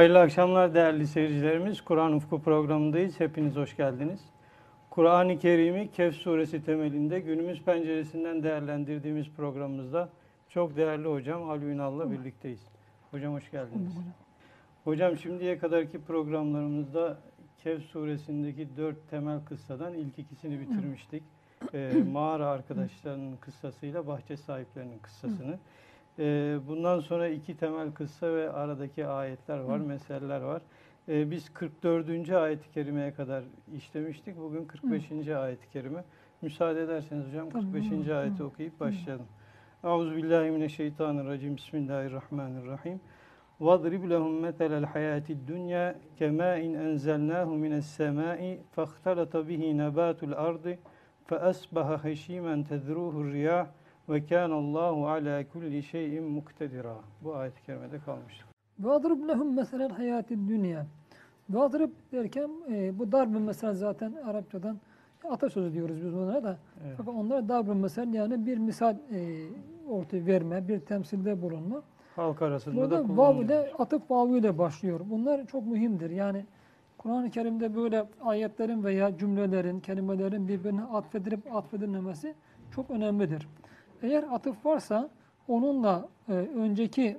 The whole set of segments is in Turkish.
Hayırlı akşamlar değerli seyircilerimiz. Kur'an Ufku programındayız. Hepiniz hoş geldiniz. Kur'an-ı Kerim'i Kehf suresi temelinde günümüz penceresinden değerlendirdiğimiz programımızda çok değerli hocam Ali Ünal'la birlikteyiz. Hocam hoş geldiniz. Hocam şimdiye kadarki programlarımızda Kehf suresindeki dört temel kıssadan ilk ikisini bitirmiştik. Ee, mağara arkadaşlarının kıssasıyla bahçe sahiplerinin kıssasını. Ee, bundan sonra iki temel kıssa ve aradaki ayetler var, meseleler var. Ee, biz 44. ayet-i kerimeye kadar işlemiştik. Bugün 45. ayet-i kerime. Müsaade ederseniz hocam Tabii, 45. buyurun. ayeti okuyup başlayalım. Euzubillahimineşşeytanirracim. Bismillahirrahmanirrahim. وَاضْرِبْ لَهُمْ مَثَلَ الْحَيَاةِ الدُّنْيَا كَمَاءٍ أَنْزَلْنَاهُ مِنَ السَّمَاءِ فَاخْتَلَطَ بِهِ نَبَاتُ الْأَرْضِ فَأَصْبَحَ هَشِيمًا تَذْرُوهُ الرِّيَاحُ وَكَانَ اللّٰهُ عَلَى كُلِّ شَيْءٍ مُقْتَدِرًا Bu ayet-i kerimede kalmıştık. وَاضْرِبْ لَهُمْ مَثَلَ الْحَيَاتِ الدُّنْيَا Vadrib derken e, bu darb mesela zaten Arapçadan atasözü diyoruz biz onlara da. Evet. Fakat onlar darb mesela yani bir misal e, ortaya verme, bir temsilde bulunma. Halk arasında da Burada vav kullanılıyor. ile atıf vavu ile başlıyor. Bunlar çok mühimdir. Yani Kur'an-ı Kerim'de böyle ayetlerin veya cümlelerin, kelimelerin birbirine atfedilip atfedilmemesi çok önemlidir. Eğer atıf varsa onunla e, önceki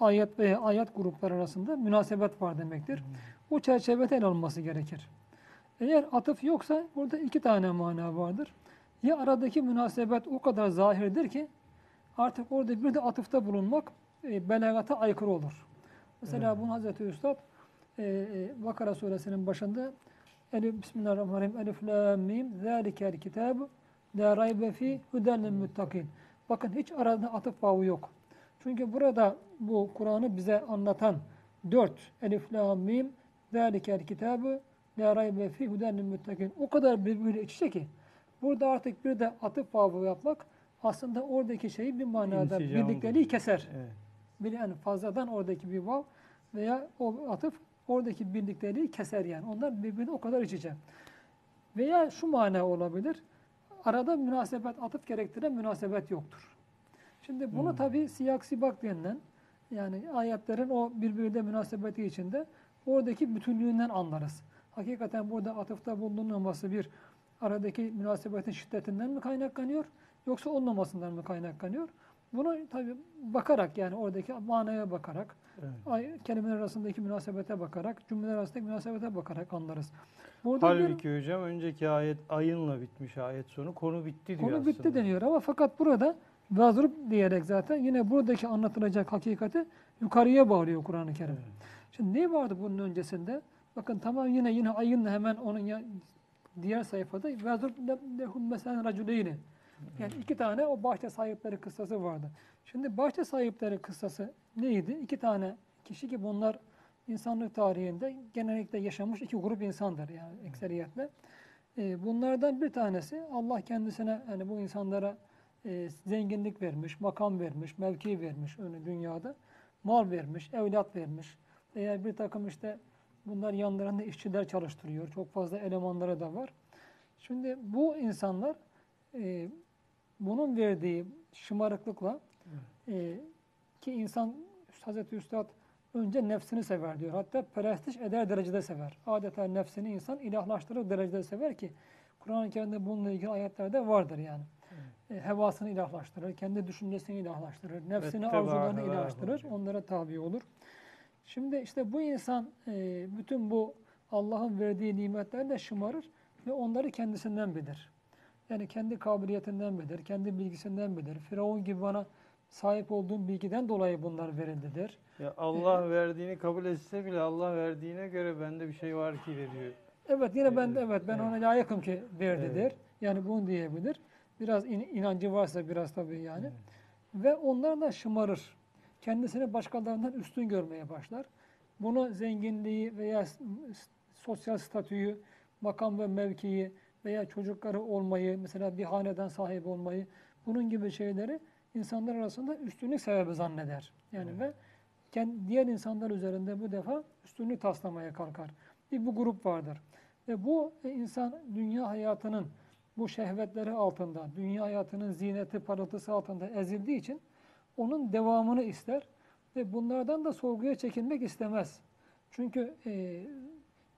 ayet veya ayet grupları arasında münasebet var demektir. O çerçevede ele alınması gerekir. Eğer atıf yoksa burada iki tane mana vardır. Ya aradaki münasebet o kadar zahirdir ki artık orada bir de atıfta bulunmak e, belagata aykırı olur. Mesela bunu Hazreti Üstad e, e, Bakara suresinin başında Elif Bismillahirrahmanirrahim Elif Lam Mim Zalikel Kitab La raybe fi huden lil muttakin. Bakın hiç arada atıf vavu yok. Çünkü burada bu Kur'an'ı bize anlatan dört Elif Lam Mim Zalikel Kitab La raybe fi huden lil muttakin. O kadar birbiriyle iç içe ki burada artık bir de atıf vavu yapmak aslında oradaki şeyi bir manada İnsicamı birlikteliği keser Evet. bir yani fazladan oradaki bir vav veya o atıf oradaki birlikteliği keser yani. Onlar birbirine o kadar iç içe. Veya şu mana olabilir. Arada münasebet, atıf gerektiren münasebet yoktur. Şimdi bunu Hmm. tabi siyak sibak denilen yani ayetlerin o birbiriyle münasebeti içinde oradaki bütünlüğünden anlarız. Hakikaten burada atıfta bulunulmaması bir aradaki münasebetin şiddetinden mi kaynaklanıyor yoksa olmamasından mı kaynaklanıyor? Bunu tabi bakarak yani oradaki manaya bakarak, Evet. ay, kelimeler arasındaki münasebete bakarak, cümleler arasındaki münasebete bakarak anlarız. Burada Halbuki hocam önceki ayet ayınla bitmiş ayet sonu. Konu bitti diyor konu aslında. bitti deniyor ama fakat burada vazrup diyerek zaten yine buradaki anlatılacak hakikati yukarıya bağlıyor Kur'an-ı Kerim. Evet. Şimdi ne vardı bunun öncesinde? Bakın tamam yine yine ayınla hemen onun ya, diğer sayfada vazrup lehum mesela raculeyni. Yani iki tane o bahçe sahipleri kıssası vardı. Şimdi bahçe sahipleri kıssası neydi? İki tane kişi ki bunlar insanlık tarihinde genellikle yaşamış iki grup insandır yani ekseriyetle. Ee, bunlardan bir tanesi Allah kendisine yani bu insanlara e, zenginlik vermiş, makam vermiş, mevki vermiş öyle dünyada. Mal vermiş, evlat vermiş. Eğer bir takım işte bunlar yanlarında işçiler çalıştırıyor. Çok fazla elemanları da var. Şimdi bu insanlar e, bunun verdiği şımarıklıkla e, ki insan Hazreti Üstad önce nefsini sever diyor. Hatta perestiş eder derecede sever. Adeta nefsini insan ilahlaştırır derecede sever ki Kur'an-ı Kerim'de bununla ilgili ayetlerde vardır yani. E, hevasını ilahlaştırır, kendi düşüncesini ilahlaştırır, nefsini, Vetteba arzularını ilahlaştırır, onlara tabi olur. Şimdi işte bu insan e, bütün bu Allah'ın verdiği nimetlerle şımarır ve onları kendisinden bilir. Yani kendi kabiliyetinden bilir, kendi bilgisinden bilir. Firavun gibi bana sahip olduğum bilgiden dolayı bunlar verildi der. Ya Allah verdiğini kabul etse bile Allah verdiğine göre bende bir şey var ki veriyor. Evet yine ben de Evet, evet ben evet. ona layıkım ki verdi Evet. der. Yani bunu diyebilir. Biraz in- inancı varsa biraz tabii yani. Ve onlar da şımarır. Kendisini başkalarından üstün görmeye başlar. Bunu zenginliği veya sosyal statüyü, makam ve mevkiyi veya çocukları olmayı, mesela bir haneden sahibi olmayı, bunun gibi şeyleri insanlar arasında üstünlük sebebi zanneder. Yani ve kendi, diğer insanlar üzerinde bu defa üstünlük taslamaya kalkar. Bir bu grup vardır. Ve bu e, insan dünya hayatının bu şehvetleri altında, dünya hayatının zineti, parıltısı altında ezildiği için onun devamını ister ve bunlardan da sorguya çekilmek istemez. Çünkü e,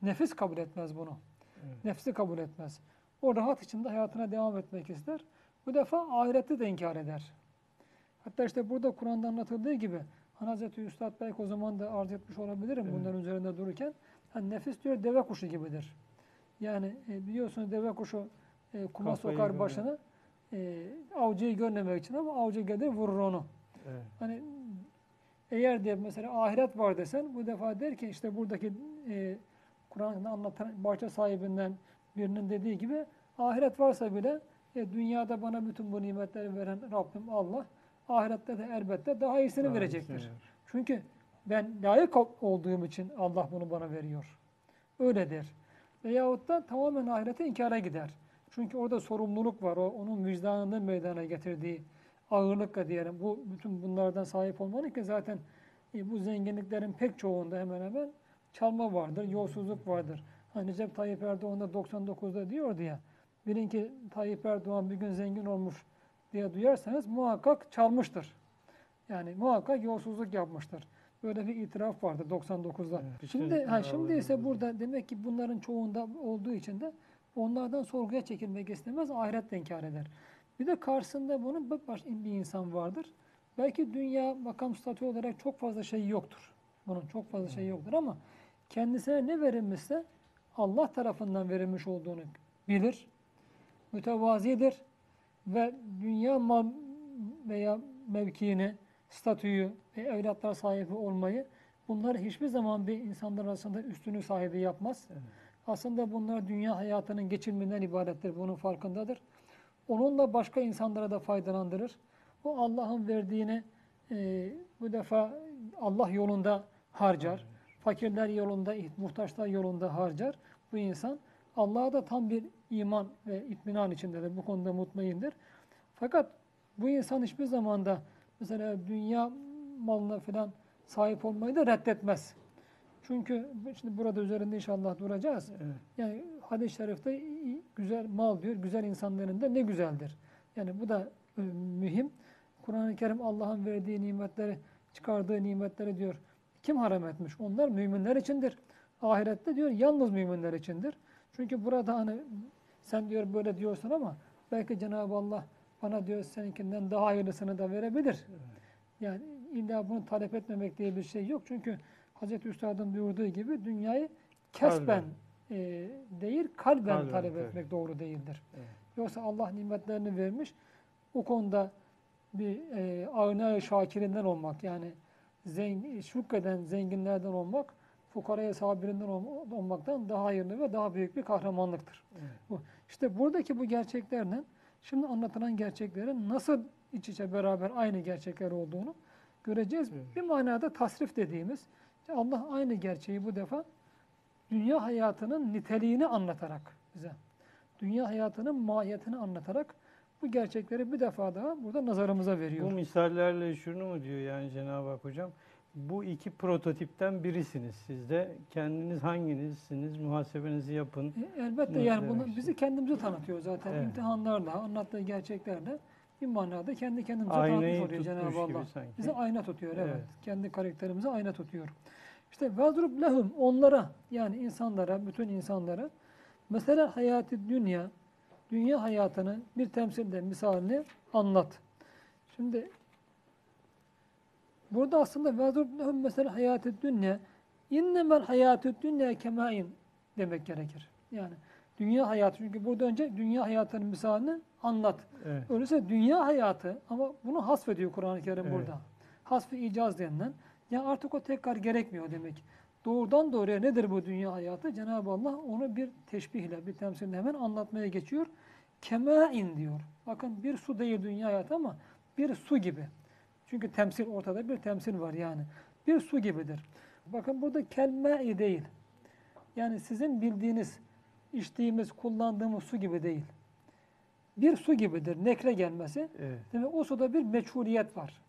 nefis kabul etmez bunu. Evet. Nefsi kabul etmez. O rahat içinde hayatına devam etmek ister. Bu defa ahireti de inkar eder. Hatta işte burada Kur'an'da anlatıldığı gibi hani Hazreti Üstad belki o zaman da arz etmiş olabilirim Evet. bunların üzerinde dururken. Hani nefis diyor deve kuşu gibidir. Yani e, biliyorsunuz deve kuşu e, kuma Kafayı sokar gömer. başını e, avcıyı görmemek için ama avcı gelir vurur onu. Evet. Hani eğer de mesela ahiret var desen bu defa der ki işte buradaki e, Kur'an'da anlatan bahçe sahibinden birinin dediği gibi ahiret varsa bile e, dünyada bana bütün bu nimetleri veren Rabbim Allah ahirette de elbette daha iyisini Daha verecektir. iyisini. Çünkü ben layık ol- olduğum için Allah bunu bana veriyor. Öyle der. Veyahut da tamamen ahirete inkara gider. Çünkü orada sorumluluk var. O onun vicdanının meydana getirdiği ağırlıkla diyelim. Bu bütün bunlardan sahip olmanın ki zaten e, bu zenginliklerin pek çoğunda hemen hemen çalma vardır, yolsuzluk vardır. Hani Recep Tayyip Erdoğan da 99'da diyordu ya. Bilin ki Tayyip Erdoğan bir gün zengin olmuş diye duyarsanız muhakkak çalmıştır. Yani muhakkak yolsuzluk yapmıştır. Böyle bir itiraf vardı 99'da. Evet, şimdi ha şimdi ise burada demek ki bunların çoğunda olduğu için de onlardan sorguya çekilmek istemez, ahiret inkar eder. Bir de karşısında bunun bak baş bir insan vardır. Belki dünya makam statü olarak çok fazla şey yoktur. Bunun çok fazla şey yoktur ama kendisine ne verilmişse Allah tarafından verilmiş olduğunu bilir. Mütevazidir ve dünya mal veya mevkiini, statüyü ve evlatlar sahibi olmayı bunları hiçbir zaman bir insanlar arasında üstünlük sahibi yapmaz. Evet. Aslında bunlar dünya hayatının geçilminden ibarettir. Bunun farkındadır. Onunla başka insanlara da faydalandırır. Bu Allah'ın verdiğini e, bu defa Allah yolunda harcar. Fakirler yolunda, muhtaçlar yolunda harcar. Bu insan Allah'a da tam bir iman ve itminan içindedir. Bu konuda mutmaindir. Fakat bu insan hiçbir zamanda mesela dünya malına falan sahip olmayı da reddetmez. Çünkü şimdi burada üzerinde inşallah duracağız. Evet. Yani hadis-i şerifte güzel mal diyor, güzel insanların da ne güzeldir. Yani bu da e, mühim. Kur'an-ı Kerim Allah'ın verdiği nimetleri, çıkardığı nimetleri diyor. Kim haram etmiş? Onlar müminler içindir. Ahirette diyor yalnız müminler içindir. Çünkü burada hani sen diyor böyle diyorsun ama belki Cenab-ı Allah bana diyor seninkinden daha hayırlısını da verebilir. Yani illa bunu talep etmemek diye bir şey yok. Çünkü Hazreti Üstad'ın buyurduğu gibi dünyayı kesben e, değil kalben, Kalben, talep evet. etmek doğru değildir. Evet. Yoksa Allah nimetlerini vermiş. O konuda bir e, ağına şakirinden olmak yani zengin, şükreden zenginlerden olmak fukaraya sabirinden ol- olmaktan daha hayırlı ve daha büyük bir kahramanlıktır. Evet. Bu. İşte buradaki bu gerçeklerle şimdi anlatılan gerçeklerin nasıl iç içe beraber aynı gerçekler olduğunu göreceğiz. Evet. Bir manada tasrif dediğimiz Allah aynı gerçeği bu defa dünya hayatının niteliğini anlatarak bize, dünya hayatının mahiyetini anlatarak bu gerçekleri bir defa daha burada nazarımıza veriyor. Bu misallerle şunu mu diyor yani Cenab-ı Hak hocam? Bu iki prototipten birisiniz siz de. Kendiniz hanginizsiniz? Muhasebenizi yapın. E, elbette Ne yani bunu bizi kendimizi tanıtıyor zaten. Evet. İmtihanlarla, anlattığı gerçeklerle bir manada kendi kendimize Aynayı tanıtmış oluyor Cenab-ı Allah. sanki. Bize ayna tutuyor evet. Evet. Kendi karakterimize ayna tutuyor. İşte vezrub lehum onlara yani insanlara, bütün insanlara mesela hayatı dünya, dünya hayatının bir temsilde misalini anlat. Şimdi burada aslında vezrub lehum mesela hayatı dünya innemel hayatı dünya kemain demek gerekir. Yani dünya hayatı çünkü burada önce dünya hayatının misalini anlat. Evet. Öyleyse dünya hayatı ama bunu hasfediyor Kur'an-ı Kerim Evet. burada. Hasf-ı icaz denilen. Yani artık o tekrar gerekmiyor demek. Doğrudan doğruya nedir bu dünya hayatı? Cenab-ı Allah onu bir teşbihle, bir temsille hemen anlatmaya geçiyor. Kemain diyor. Bakın bir su değil dünya hayatı ama bir su gibi. Çünkü temsil ortada bir temsil var yani. Bir su gibidir. Bakın burada kelme değil. Yani sizin bildiğiniz, içtiğimiz, kullandığımız su gibi değil. Bir su gibidir. Nekre gelmesi. Evet. Demek o suda bir meçhuliyet var.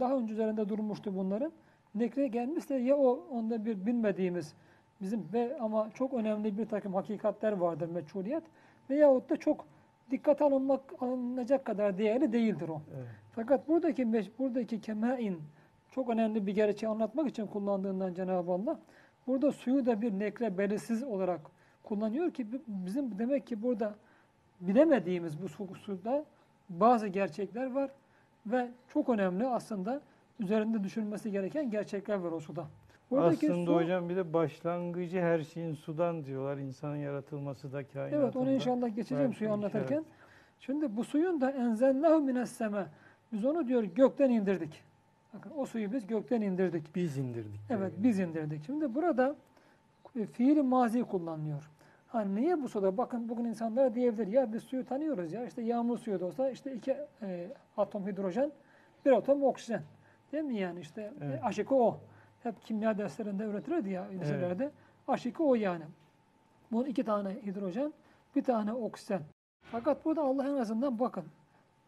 Daha önce üzerinde durmuştu bunların. Nekre gelmişse ya o onda bir bilmediğimiz bizim ve ama çok önemli bir takım hakikatler vardır meçhuliyet veyahut da çok dikkat alınmak alınacak kadar değerli değildir o. Evet. Fakat buradaki buradaki kemain çok önemli bir gerçeği anlatmak için kullandığından Cenab-ı Allah burada suyu da bir nekre belirsiz olarak kullanıyor ki bi- bizim demek ki burada bilemediğimiz bu su, suda bazı gerçekler var ve çok önemli aslında üzerinde düşünülmesi gereken gerçekler var o suda. Buradaki Aslında su- hocam bir de başlangıcı her şeyin sudan diyorlar. İnsanın yaratılması da kainatında. Evet onu inşallah geçeceğim suyu bir anlatırken. işaret. Şimdi bu suyun da enzellahu mines seme. Biz onu diyor gökten indirdik. Bakın o suyu biz gökten indirdik. Biz indirdik. Evet diyor. biz indirdik. Şimdi burada e, fiil mazi kullanılıyor. Ha niye bu suda? Bakın bugün insanlar diyebilir ya biz suyu tanıyoruz ya işte yağmur suyu da olsa işte iki e, atom hidrojen bir atom oksijen. Değil mi yani işte Evet. e, H2O. Hep kimya derslerinde öğretilirdi ya liselerde. H2O yani. Bunun iki tane hidrojen, bir tane oksijen. Fakat burada Allah en azından bakın.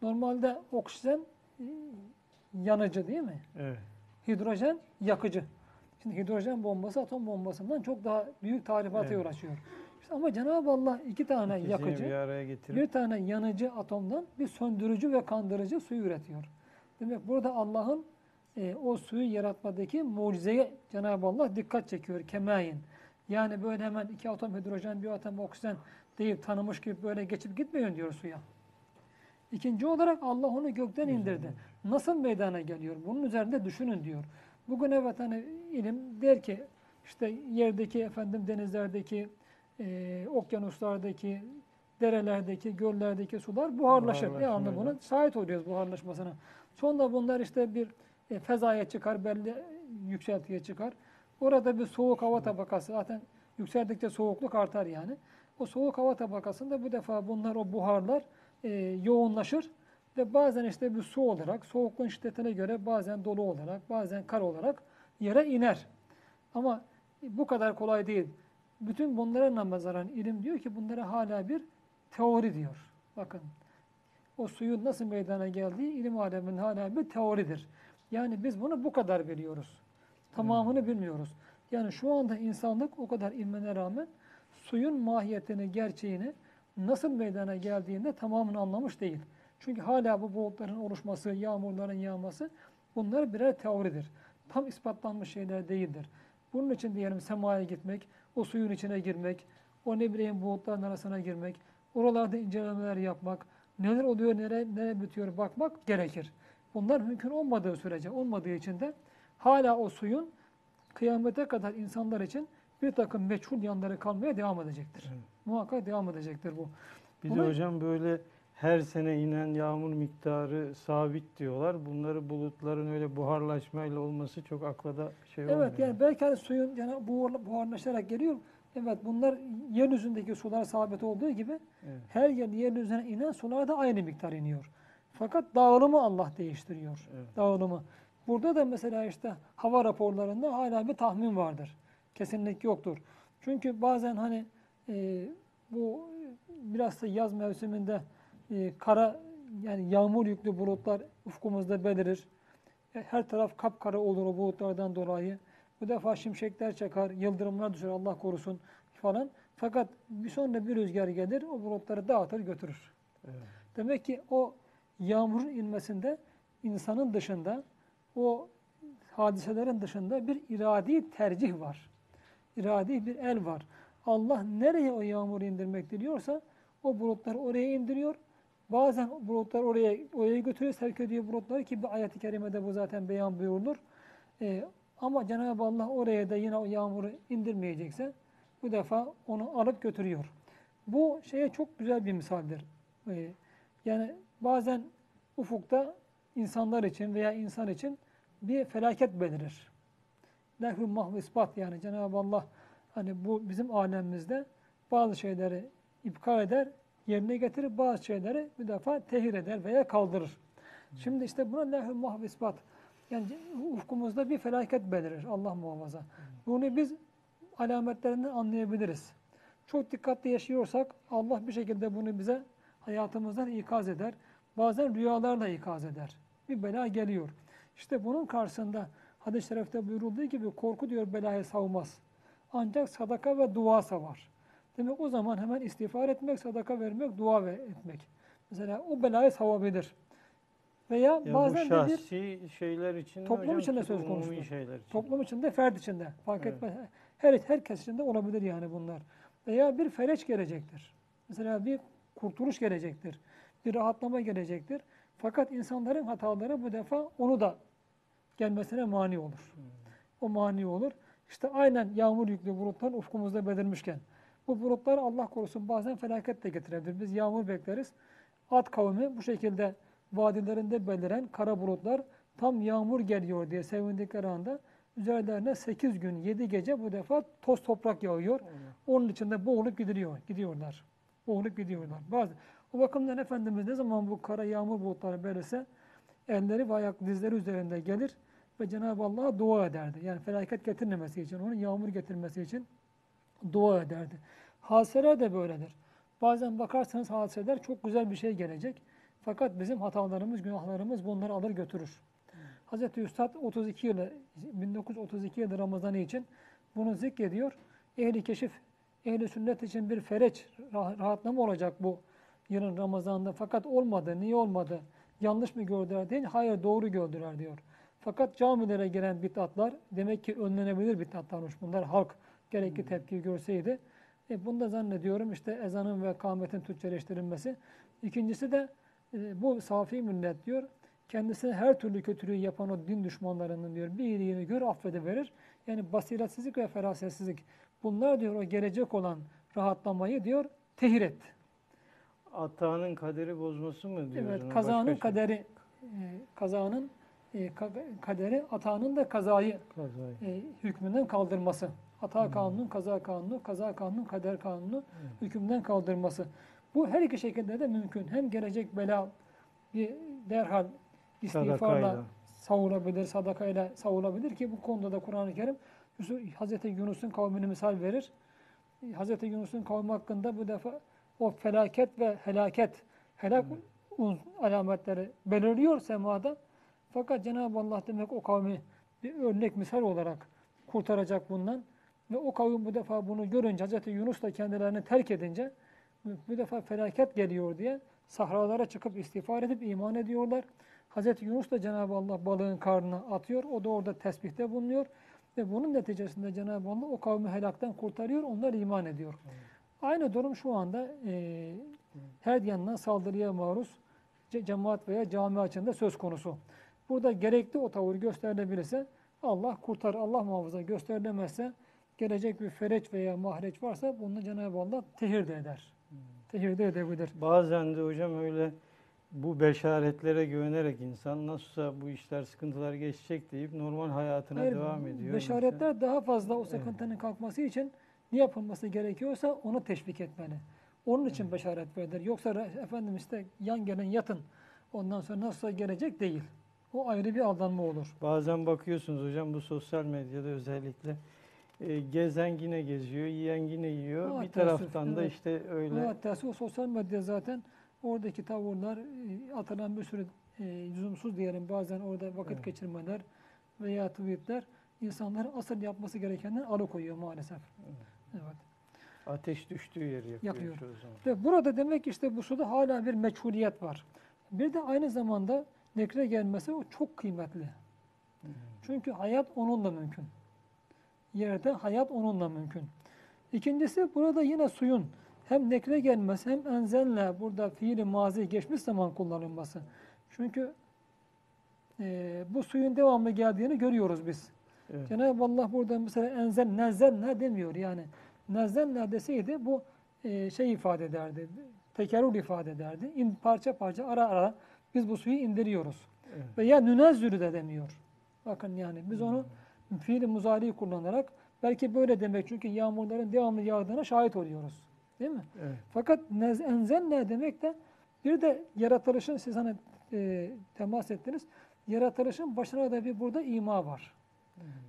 Normalde oksijen e, yanıcı değil mi? Evet. Hidrojen yakıcı. Şimdi hidrojen bombası atom bombasından çok daha büyük tarifata Evet. uğraşıyor. İşte ama Cenab-ı Allah iki tane İkisini yakıcı, bir araya getirip bir tane yanıcı atomdan bir söndürücü ve kandırıcı suyu üretiyor. Demek burada Allah'ın e, o suyu yaratmadaki mucizeye Cenab-ı Allah dikkat çekiyor. Kemeyin. Yani böyle hemen iki atom hidrojen, bir atom oksijen deyip tanımış gibi böyle geçip gitmiyor diyor suya. İkinci olarak Allah onu gökten indirdi. Nasıl meydana geliyor? Bunun üzerinde düşünün diyor. Bugün evet hani ilim der ki işte yerdeki efendim denizlerdeki, e, okyanuslardaki, derelerdeki, göllerdeki sular buharlaşır. Buharlaşma, anlamı buna? evet. Şahit oluyoruz buharlaşmasına. Sonra bunlar işte bir e, fezaya çıkar, belli yükseltiye çıkar. Orada bir soğuk hava tabakası zaten yükseldikçe soğukluk artar yani. O soğuk hava tabakasında bu defa bunlar o buharlar e, yoğunlaşır ve bazen işte bir su olarak soğukluğun şiddetine göre bazen dolu olarak bazen kar olarak yere iner. Ama bu kadar kolay değil. Bütün bunlara nazaran ilim diyor ki bunlara hala bir teori diyor. Bakın o suyun nasıl meydana geldiği ilim aleminin hala bir teoridir. Yani biz bunu bu kadar biliyoruz. Tamamını bilmiyoruz. Yani şu anda insanlık o kadar ilmine rağmen suyun mahiyetini, gerçeğini nasıl meydana geldiğinde tamamını anlamış değil. Çünkü hala bu bulutların oluşması, yağmurların yağması bunlar birer teoridir. Tam ispatlanmış şeyler değildir. Bunun için diyelim semaya gitmek, o suyun içine girmek, o ne bileyim bulutların arasına girmek, oralarda incelemeler yapmak, neler oluyor, nereye, nereye bitiyor bakmak gerekir. Bunlar mümkün olmadığı sürece, olmadığı için de hala o suyun kıyamete kadar insanlar için bir takım meçhul yanları kalmaya devam edecektir. Evet. Muhakkak devam edecektir bu. Bir Ama- de hocam böyle her sene inen yağmur miktarı sabit diyorlar. Bunları bulutların öyle buharlaşmayla olması çok akla da şey olmuyor. Evet yani belki hani suyun yani buhar- buharlaşarak geliyor. Evet bunlar yeryüzündeki sular sabit olduğu gibi Evet. her yer yeryüzüne inen sular da aynı miktar iniyor. Fakat dağılımı Allah değiştiriyor. Evet. Dağılımı. Burada da mesela işte hava raporlarında hala bir tahmin vardır. Kesinlik yoktur. Çünkü bazen hani e, bu biraz da yaz mevsiminde e, kara yani yağmur yüklü bulutlar ufkumuzda belirir. E, Her taraf kapkara olur o bulutlardan dolayı. Bu defa şimşekler çakar, yıldırımlar düşer Allah korusun falan. Fakat bir sonra bir rüzgar gelir o bulutları dağıtır götürür. Evet. Demek ki o yağmurun inmesinde insanın dışında o hadiselerin dışında bir iradi tercih var. İradi bir el var. Allah nereye o yağmuru indirmek diliyorsa o bulutları oraya indiriyor. Bazen bulutlar oraya oraya götürüyor, sevk ediyor bulutları ki bir ayet-i kerimede bu zaten beyan buyurulur. Ee, ama Cenab-ı Allah oraya da yine o yağmuru indirmeyecekse bu defa onu alıp götürüyor. Bu şeye çok güzel bir misaldir. Ee, yani bazen ufukta insanlar için veya insan için bir felaket belirir. Lehü mahv ispat yani Cenab-ı Allah hani bu bizim alemimizde bazı şeyleri ipkal eder, yerine getirir, bazı şeyleri bir defa tehir eder veya kaldırır. Şimdi işte buna lehü mahv ispat. Yani ufkumuzda bir felaket belirir Allah muhafaza. Bunu biz alametlerinden anlayabiliriz. Çok dikkatli yaşıyorsak Allah bir şekilde bunu bize hayatımızdan ikaz eder. Bazen rüyalarla ikaz eder. Bir bela geliyor. İşte bunun karşısında hadis-i şerifte buyurulduğu gibi korku diyor belayı savmaz. Ancak sadaka ve dua savar. Demek o zaman hemen istiğfar etmek, sadaka vermek, dua etmek. Mesela o belayı savabilir. Veya Ya bu bazen bir şahsi şeyler için Toplum hocam, içinde söz konusu. için. toplum içinde, fert içinde fark Evet. etmez. Her herkes içinde olabilir yani bunlar. Veya bir fereç gelecektir. Mesela bir kurtuluş gelecektir. Bir rahatlama gelecektir. Fakat insanların hataları bu defa onu da gelmesine mani olur. Hmm. O mani olur. İşte aynen yağmur yüklü bulutlar ufkumuzda belirmişken. Bu bulutlar Allah korusun bazen felaket de getirebilir. Biz yağmur bekleriz. At kavmi bu şekilde vadilerinde beliren kara bulutlar tam yağmur geliyor diye sevindikleri anda üzerlerine 8 gün 7 gece bu defa toz toprak yağıyor. Onun içinde boğulup gidiyor, gidiyorlar. Boğulup gidiyorlar. Bazı o bakımdan Efendimiz ne zaman bu kara yağmur bulutları belirse elleri ve ayak dizleri üzerinde gelir ve Cenab-ı Allah'a dua ederdi. Yani felaket getirmemesi için, onun yağmur getirmesi için dua ederdi. Hadiseler de böyledir. Bazen bakarsanız hadiseler çok güzel bir şey gelecek. Fakat bizim hatalarımız, günahlarımız bunları alır götürür. Hazreti Üstad 32 yılı, 1932 yılı Ramazanı için bunu zikrediyor. Ehli keşif, ehli sünnet için bir fereç, rah- rahatlama olacak bu yılın Ramazan'da. Fakat olmadı, niye olmadı? Yanlış mı gördüler değil, hayır doğru gördüler diyor. Fakat camilere giren bid'atlar, demek ki önlenebilir bid'atlarmış bunlar. Halk gerekli tepki görseydi. E, bunu da zannediyorum işte ezanın ve kâmetin Türkçeleştirilmesi. İkincisi de e, bu safi millet diyor, kendisine her türlü kötülüğü yapan o din düşmanlarının diyor bir iyiliğini gör affediverir. Yani basiretsizlik ve ferasetsizlik. Bunlar diyor o gelecek olan rahatlamayı diyor tehir etti. Atağının kaderi bozması mı diyoruz? Evet kazanın Başka şey. kaderi e, kazanın e, ka- kaderi atağının da kazayı Kazayı. e, hükmünden kaldırması. Hata kanunu, kaza kanunu, kaza kanunu, kader kanunu hükümden kaldırması. Bu her iki şekilde de mümkün. Hem gelecek bela bir derhal istiğfarla savurabilir, sadakayla savurabilir ki bu konuda da Kur'an-ı Kerim Hazreti Yunus'un kavmini misal verir. Hazreti Yunus'un kavmi hakkında bu defa o felaket ve helaket, helak un- alametleri belirliyor semada. Fakat Cenab-ı Allah demek o kavmi bir örnek misal olarak kurtaracak bundan. Ve o kavim bu defa bunu görünce Hazreti Yunus da kendilerini terk edince bu- defa felaket geliyor diye sahralara çıkıp istiğfar edip iman ediyorlar. Hazreti Yunus da Cenab-ı Allah balığın karnına atıyor. O da orada tesbihte bulunuyor. Ve bunun neticesinde Cenab-ı Allah o kavmi helaktan kurtarıyor. Onlar iman ediyor. Aynı durum şu anda e, her yandan saldırıya maruz ce- cemaat veya cami açığında söz konusu. Burada gerekli o tavır gösterilebilirse Allah kurtar, Allah muhafaza gösterilemezse gelecek bir fereç veya mahreç varsa bunu Cenab-ı Allah tehir de eder. Tehir de edebilir. Bazen de hocam öyle bu beşaretlere güvenerek insan nasılsa bu işler sıkıntılar geçecek deyip normal hayatına Hayır, devam ediyor. Beşaretler daha fazla o sıkıntının kalkması için ne yapılması gerekiyorsa onu teşvik etmeli. Onun için beşaret verilir. Yoksa efendim işte yan gelin yatın. Ondan sonra nasılsa gelecek değil. O ayrı bir aldanma olur. Bazen bakıyorsunuz hocam bu sosyal medyada özellikle e, gezen yine geziyor, yiyen yine yiyor. Aa, bir taraftan da evet. işte öyle Hatta o sosyal medya zaten oradaki tavırlar, e, atılan bir sürü e, lüzumsuz diyelim bazen orada vakit Evet. geçirmeler veya tweetler insanların asıl yapması gerekenden alıkoyuyor maalesef. Evet. Ateş düştüğü yeri yakıyor, Yakıyor. çoğu zaman. Ve burada demek işte bu suda hala bir meçhuliyet var. Bir de aynı zamanda nekre gelmesi o çok kıymetli. Çünkü hayat onunla mümkün. Yerde hayat onunla mümkün. İkincisi burada yine suyun hem nekre gelmesi hem enzenle burada fiili mazi geçmiş zaman kullanılması. Çünkü e, bu suyun devamlı geldiğini görüyoruz biz. Evet. Cenab-ı Allah burada mesela enzel, nezzelne demiyor yani. Nezzelne deseydi bu e, şey ifade ederdi, tekerrür ifade ederdi. İn, parça parça ara ara biz bu suyu indiriyoruz. Evet. Veya nünezzülü de demiyor. Bakın yani biz onu fiili muzari kullanarak belki böyle demek çünkü yağmurların devamlı yağdığına şahit oluyoruz. Değil mi? Evet. Fakat nez, enzelne demek de bir de yaratılışın siz hani e, temas ettiniz. Yaratılışın başına da bir burada ima var.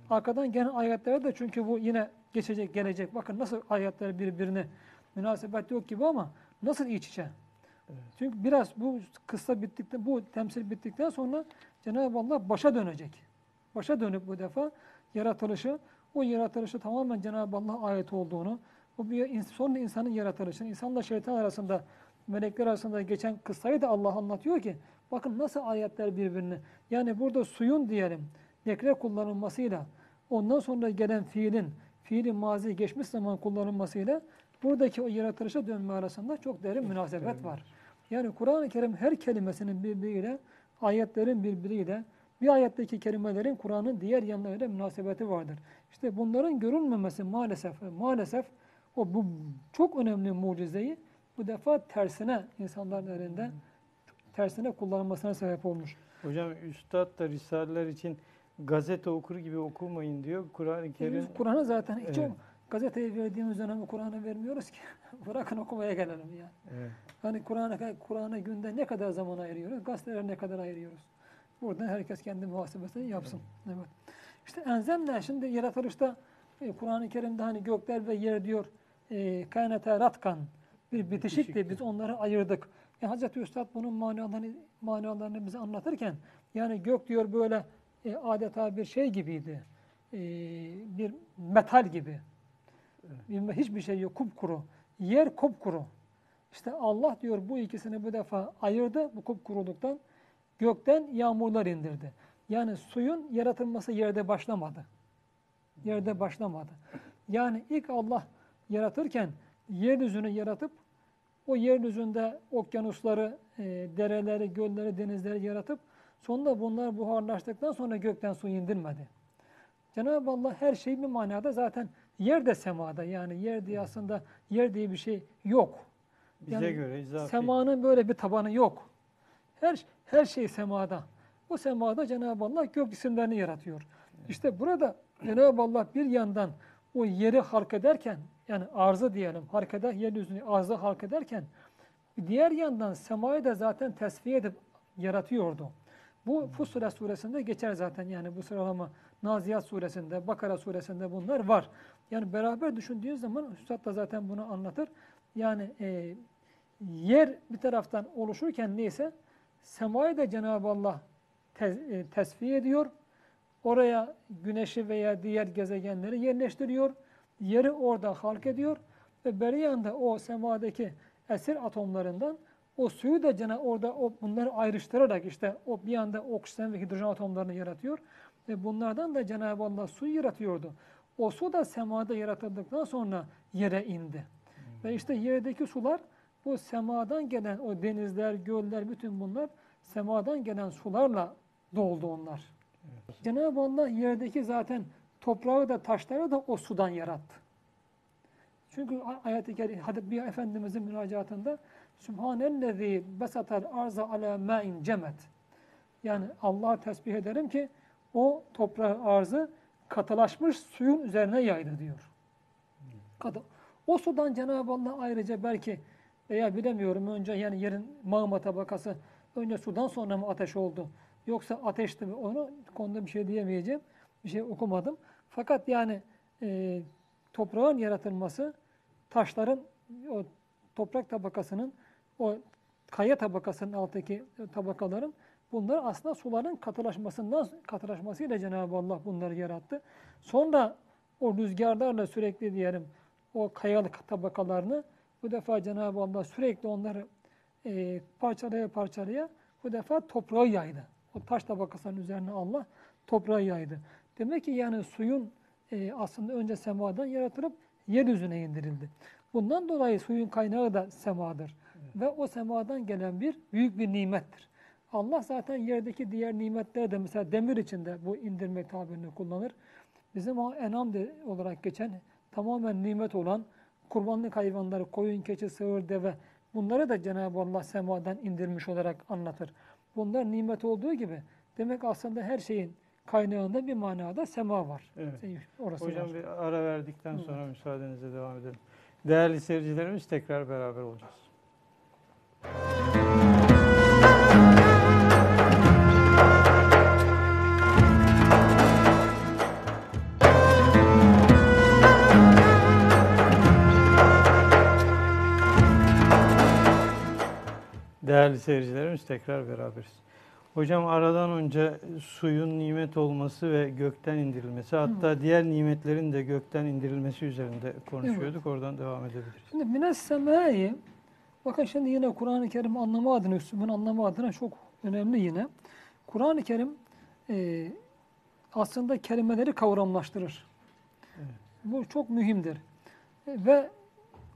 Arkadan gelen ayetlerde de çünkü bu yine geçecek, gelecek. Bakın nasıl ayetler birbirine münasebet yok gibi ama nasıl iç içe. Evet. Çünkü biraz bu kıssa bittikten, bu temsil bittikten sonra Cenab-ı Allah başa dönecek. Başa dönüp bu defa yaratılışı, o yaratılışı tamamen Cenab-ı Allah ayet olduğunu, o bir sonra insanın yaratılışını, insanla şeytan arasında, melekler arasında geçen kıssayı da Allah anlatıyor ki, Bakın nasıl ayetler birbirine. Yani burada suyun diyelim nekre kullanılmasıyla ondan sonra gelen fiilin fiilin mazi geçmiş zaman kullanılmasıyla buradaki o yaratılışa dönme arasında çok derin münasebet var. Yani Kur'an-ı Kerim her kelimesinin birbiriyle, ayetlerin birbiriyle, bir ayetteki kelimelerin Kur'an'ın diğer yanlarıyla münasebeti vardır. İşte bunların görülmemesi maalesef, maalesef o bu çok önemli mucizeyi bu defa tersine insanların elinde tersine kullanılmasına sebep olmuş. Hocam Üstad da Risaleler için gazete okur gibi okumayın diyor. Kur'an-ı Kerim Kur'an'ı zaten hiç Evet. gazeteyi verdiğimiz dönemde Kur'an'ı vermiyoruz ki. Bırakın okumaya gelelim ya. Evet. Hani Kur'an'a Kur'an'a günde ne kadar zaman ayırıyoruz? Gazetelere ne kadar ayırıyoruz? Buradan herkes kendi muhasebesini yapsın. Evet. İşte enzemle şimdi yaratılışta e, Kur'an-ı Kerim'de hani gökler ve yer diyor e, kainata ratkan bir bitişikti. Bitişikti. Biz onları ayırdık. E, Hazreti Üstad bunun manalarını, manalarını bize anlatırken yani gök diyor böyle e, adeta bir şey gibiydi. E, bir metal gibi. Bir- Hiçbir şey yok. Kupkuru. Yer kupkuru. İşte Allah diyor bu ikisini bu defa ayırdı bu kupkuruluktan. Gökten yağmurlar indirdi. Yani suyun yaratılması yerde başlamadı. Yerde başlamadı. Yani ilk Allah yaratırken yeryüzünü yaratıp o yeryüzünde okyanusları, e, dereleri, gölleri, denizleri yaratıp sonunda bunlar buharlaştıktan sonra gökten su indirmedi. Cenab-ı Allah her şeyi bir manada zaten yer de semada yani yer diye aslında yer diye bir şey yok. bize Yani göre izafi. Semanın böyle bir tabanı yok. Her her şey semada. O semada Cenab-ı Allah gök cisimlerini yaratıyor. İşte burada Cenab-ı Allah bir yandan o yeri halk ederken yani arzı diyelim halk eder, yeryüzünü arzı halk ederken diğer yandan semayı da zaten tesviye edip yaratıyordu. Bu Fussilet suresinde geçer zaten yani bu sıralama Naziyat suresinde, Bakara suresinde bunlar var. Yani beraber düşündüğün zaman Üstad da zaten bunu anlatır. Yani e, yer bir taraftan oluşurken neyse semayı da Cenab-ı Allah tez- e, tesviye ediyor. Oraya güneşi veya diğer gezegenleri yerleştiriyor. Yeri orada halk ediyor. Ve beri yanda o semadaki esir atomlarından o suyu da Cenab orada o bunları ayrıştırarak işte o bir anda oksijen ve hidrojen atomlarını yaratıyor. Ve bunlardan da Cenab-ı Allah suyu yaratıyordu. O su da semada yaratıldıktan sonra yere indi. Ve işte yerdeki sular bu semadan gelen o denizler, göller bütün bunlar semadan gelen sularla doldu onlar. Cenab-ı Allah yerdeki zaten toprağı da taşları da o sudan yarattı. Çünkü ayet-i kerime hadi bir efendimizin müracaatında Sübhanellezî besatel arza ala ma'in cemet. Yani Allah'a tesbih ederim ki o toprağı arzı katılaşmış suyun üzerine yaydı diyor. O sudan Cenab-ı Allah ayrıca belki veya bilemiyorum önce yani yerin mağma tabakası önce sudan sonra mı ateş oldu? Yoksa ateşti mi? Onu konuda bir şey diyemeyeceğim. Bir şey okumadım. Fakat yani e, toprağın yaratılması taşların o toprak tabakasının o kaya tabakasının alttaki tabakaların bunlar aslında suların katılaşmasından katılaşmasıyla Cenab-ı Allah bunları yarattı. Sonra o rüzgarlarla sürekli diyelim o kayalık tabakalarını bu defa Cenab-ı Allah sürekli onları e, parçalaya parçalaya bu defa toprağı yaydı. O taş tabakasının üzerine Allah toprağı yaydı. Demek ki yani suyun e, aslında önce semadan yaratılıp yeryüzüne indirildi. Bundan dolayı suyun kaynağı da semadır. Ve o semadan gelen bir büyük bir nimettir. Allah zaten yerdeki diğer nimetleri de mesela demir içinde bu indirme tabirini kullanır. Bizim o enam de olarak geçen tamamen nimet olan kurbanlık hayvanları, koyun, keçi, sığır, deve bunları da Cenab-ı Allah semadan indirmiş olarak anlatır. Bunlar nimet olduğu gibi demek aslında her şeyin kaynağında bir manada sema var. Evet. Orası Hocam var. bir ara verdikten Hı. sonra müsaadenizle devam edelim. Değerli seyircilerimiz tekrar beraber olacağız. Değerli seyircilerimiz tekrar beraberiz. Hocam aradan önce suyun nimet olması ve gökten indirilmesi hatta diğer nimetlerin de gökten indirilmesi üzerinde konuşuyorduk. Oradan devam edebiliriz. Şimdi mines semai bakın şimdi yine Kur'an-ı Kerim anlamı adına, üslubun anlamı adına çok önemli yine. Kur'an-ı Kerim e, aslında kelimeleri kavramlaştırır. Bu çok mühimdir. E, Ve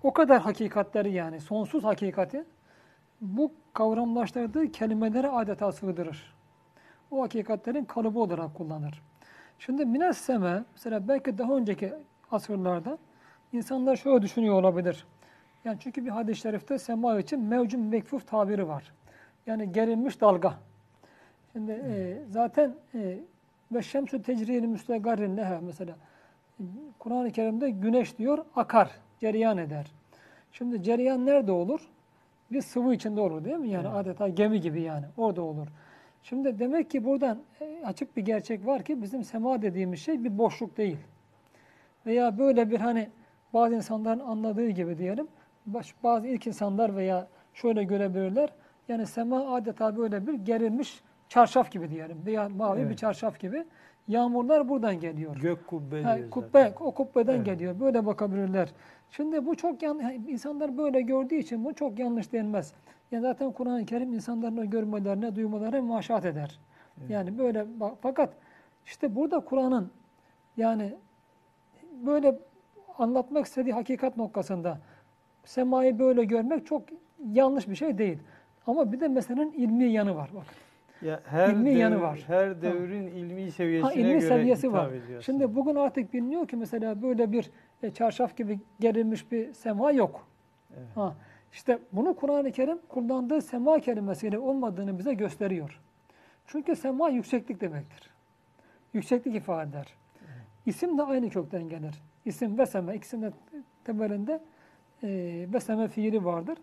o kadar hakikatleri yani sonsuz hakikati bu kavramlaştırdığı kelimelere adeta sığdırır. O hakikatlerin kalıbı olarak kullanır. Şimdi mines seme, mesela belki daha önceki asırlarda insanlar şöyle düşünüyor olabilir. Yani çünkü bir hadis-i şerifte sema için mevcum mekfuf tabiri var. Yani gerilmiş dalga. Şimdi e, zaten e, ve şemsü tecriyeli müstegarrin leha mesela. Kur'an-ı Kerim'de güneş diyor akar, cereyan eder. Şimdi cereyan nerede olur? Bir sıvı içinde olur değil mi? Yani adeta gemi gibi yani orada olur. Şimdi demek ki buradan e, açık bir gerçek var ki bizim sema dediğimiz şey bir boşluk değil. Veya böyle bir hani bazı insanların anladığı gibi diyelim. Baş- Bazı ilk insanlar veya şöyle görebilirler. Yani sema adeta böyle bir gerilmiş çarşaf gibi diyelim. Veya mavi bir Evet. çarşaf gibi. Yağmurlar buradan geliyor. Gök kubbe Ha, kubbe, zaten. o kubbeden Evet. geliyor. Böyle bakabilirler. Şimdi bu çok yan, yani insanlar böyle gördüğü için bu çok yanlış denmez. Ya zaten Kur'an-ı Kerim insanların o görmelerine, duymalarına maşat eder. Yani böyle bak- fakat işte burada Kur'an'ın yani böyle anlatmak istediği hakikat noktasında semayı böyle görmek çok yanlış bir şey değil. Ama bir de meselenin ilmi yanı var bak. Ya her İlmi devr- yanı var. Her devrin ilmi seviyesine Ha, ilmi göre seviyesi var. ediyor Şimdi bugün artık biliniyor ki mesela böyle bir e, çarşaf gibi gerilmiş bir sema yok. Evet. Ha, işte bunu Kur'an-ı Kerim kullandığı sema kelimesiyle olmadığını bize gösteriyor. Çünkü sema yükseklik demektir. Yükseklik ifade eder. İsim de aynı kökten gelir. İsim ve seme ikisinin de temelinde e, ve seme fiili vardır.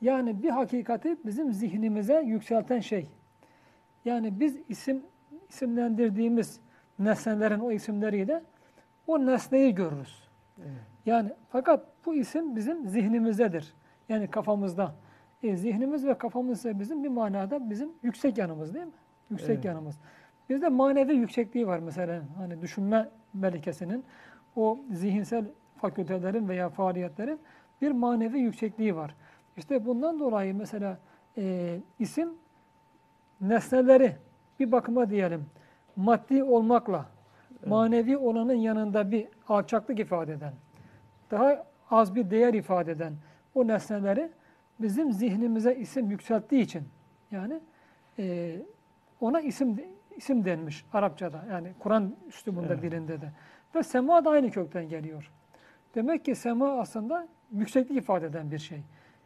Yani bir hakikati bizim zihnimize yükselten şey. Yani biz isim isimlendirdiğimiz nesnelerin o isimleriyle o nesneyi görürüz. Evet. Yani fakat bu isim bizim zihnimizdedir. Yani kafamızda. E, zihnimiz ve kafamız ise bizim bir manada bizim yüksek yanımız değil mi? Yüksek Evet. yanımız. Bizde manevi yüksekliği var mesela. Hani düşünme melikesinin o zihinsel fakültelerin veya faaliyetlerin bir manevi yüksekliği var. İşte bundan dolayı mesela e, isim nesneleri bir bakıma diyelim maddi olmakla manevi olanın yanında bir alçaklık ifade eden, daha az bir değer ifade eden o nesneleri bizim zihnimize isim yükselttiği için yani e, ona isim isim denmiş Arapçada yani Kur'an üslubunda Evet. dilinde de ve sema da aynı kökten geliyor. Demek ki sema aslında yükseklik ifade eden bir şey.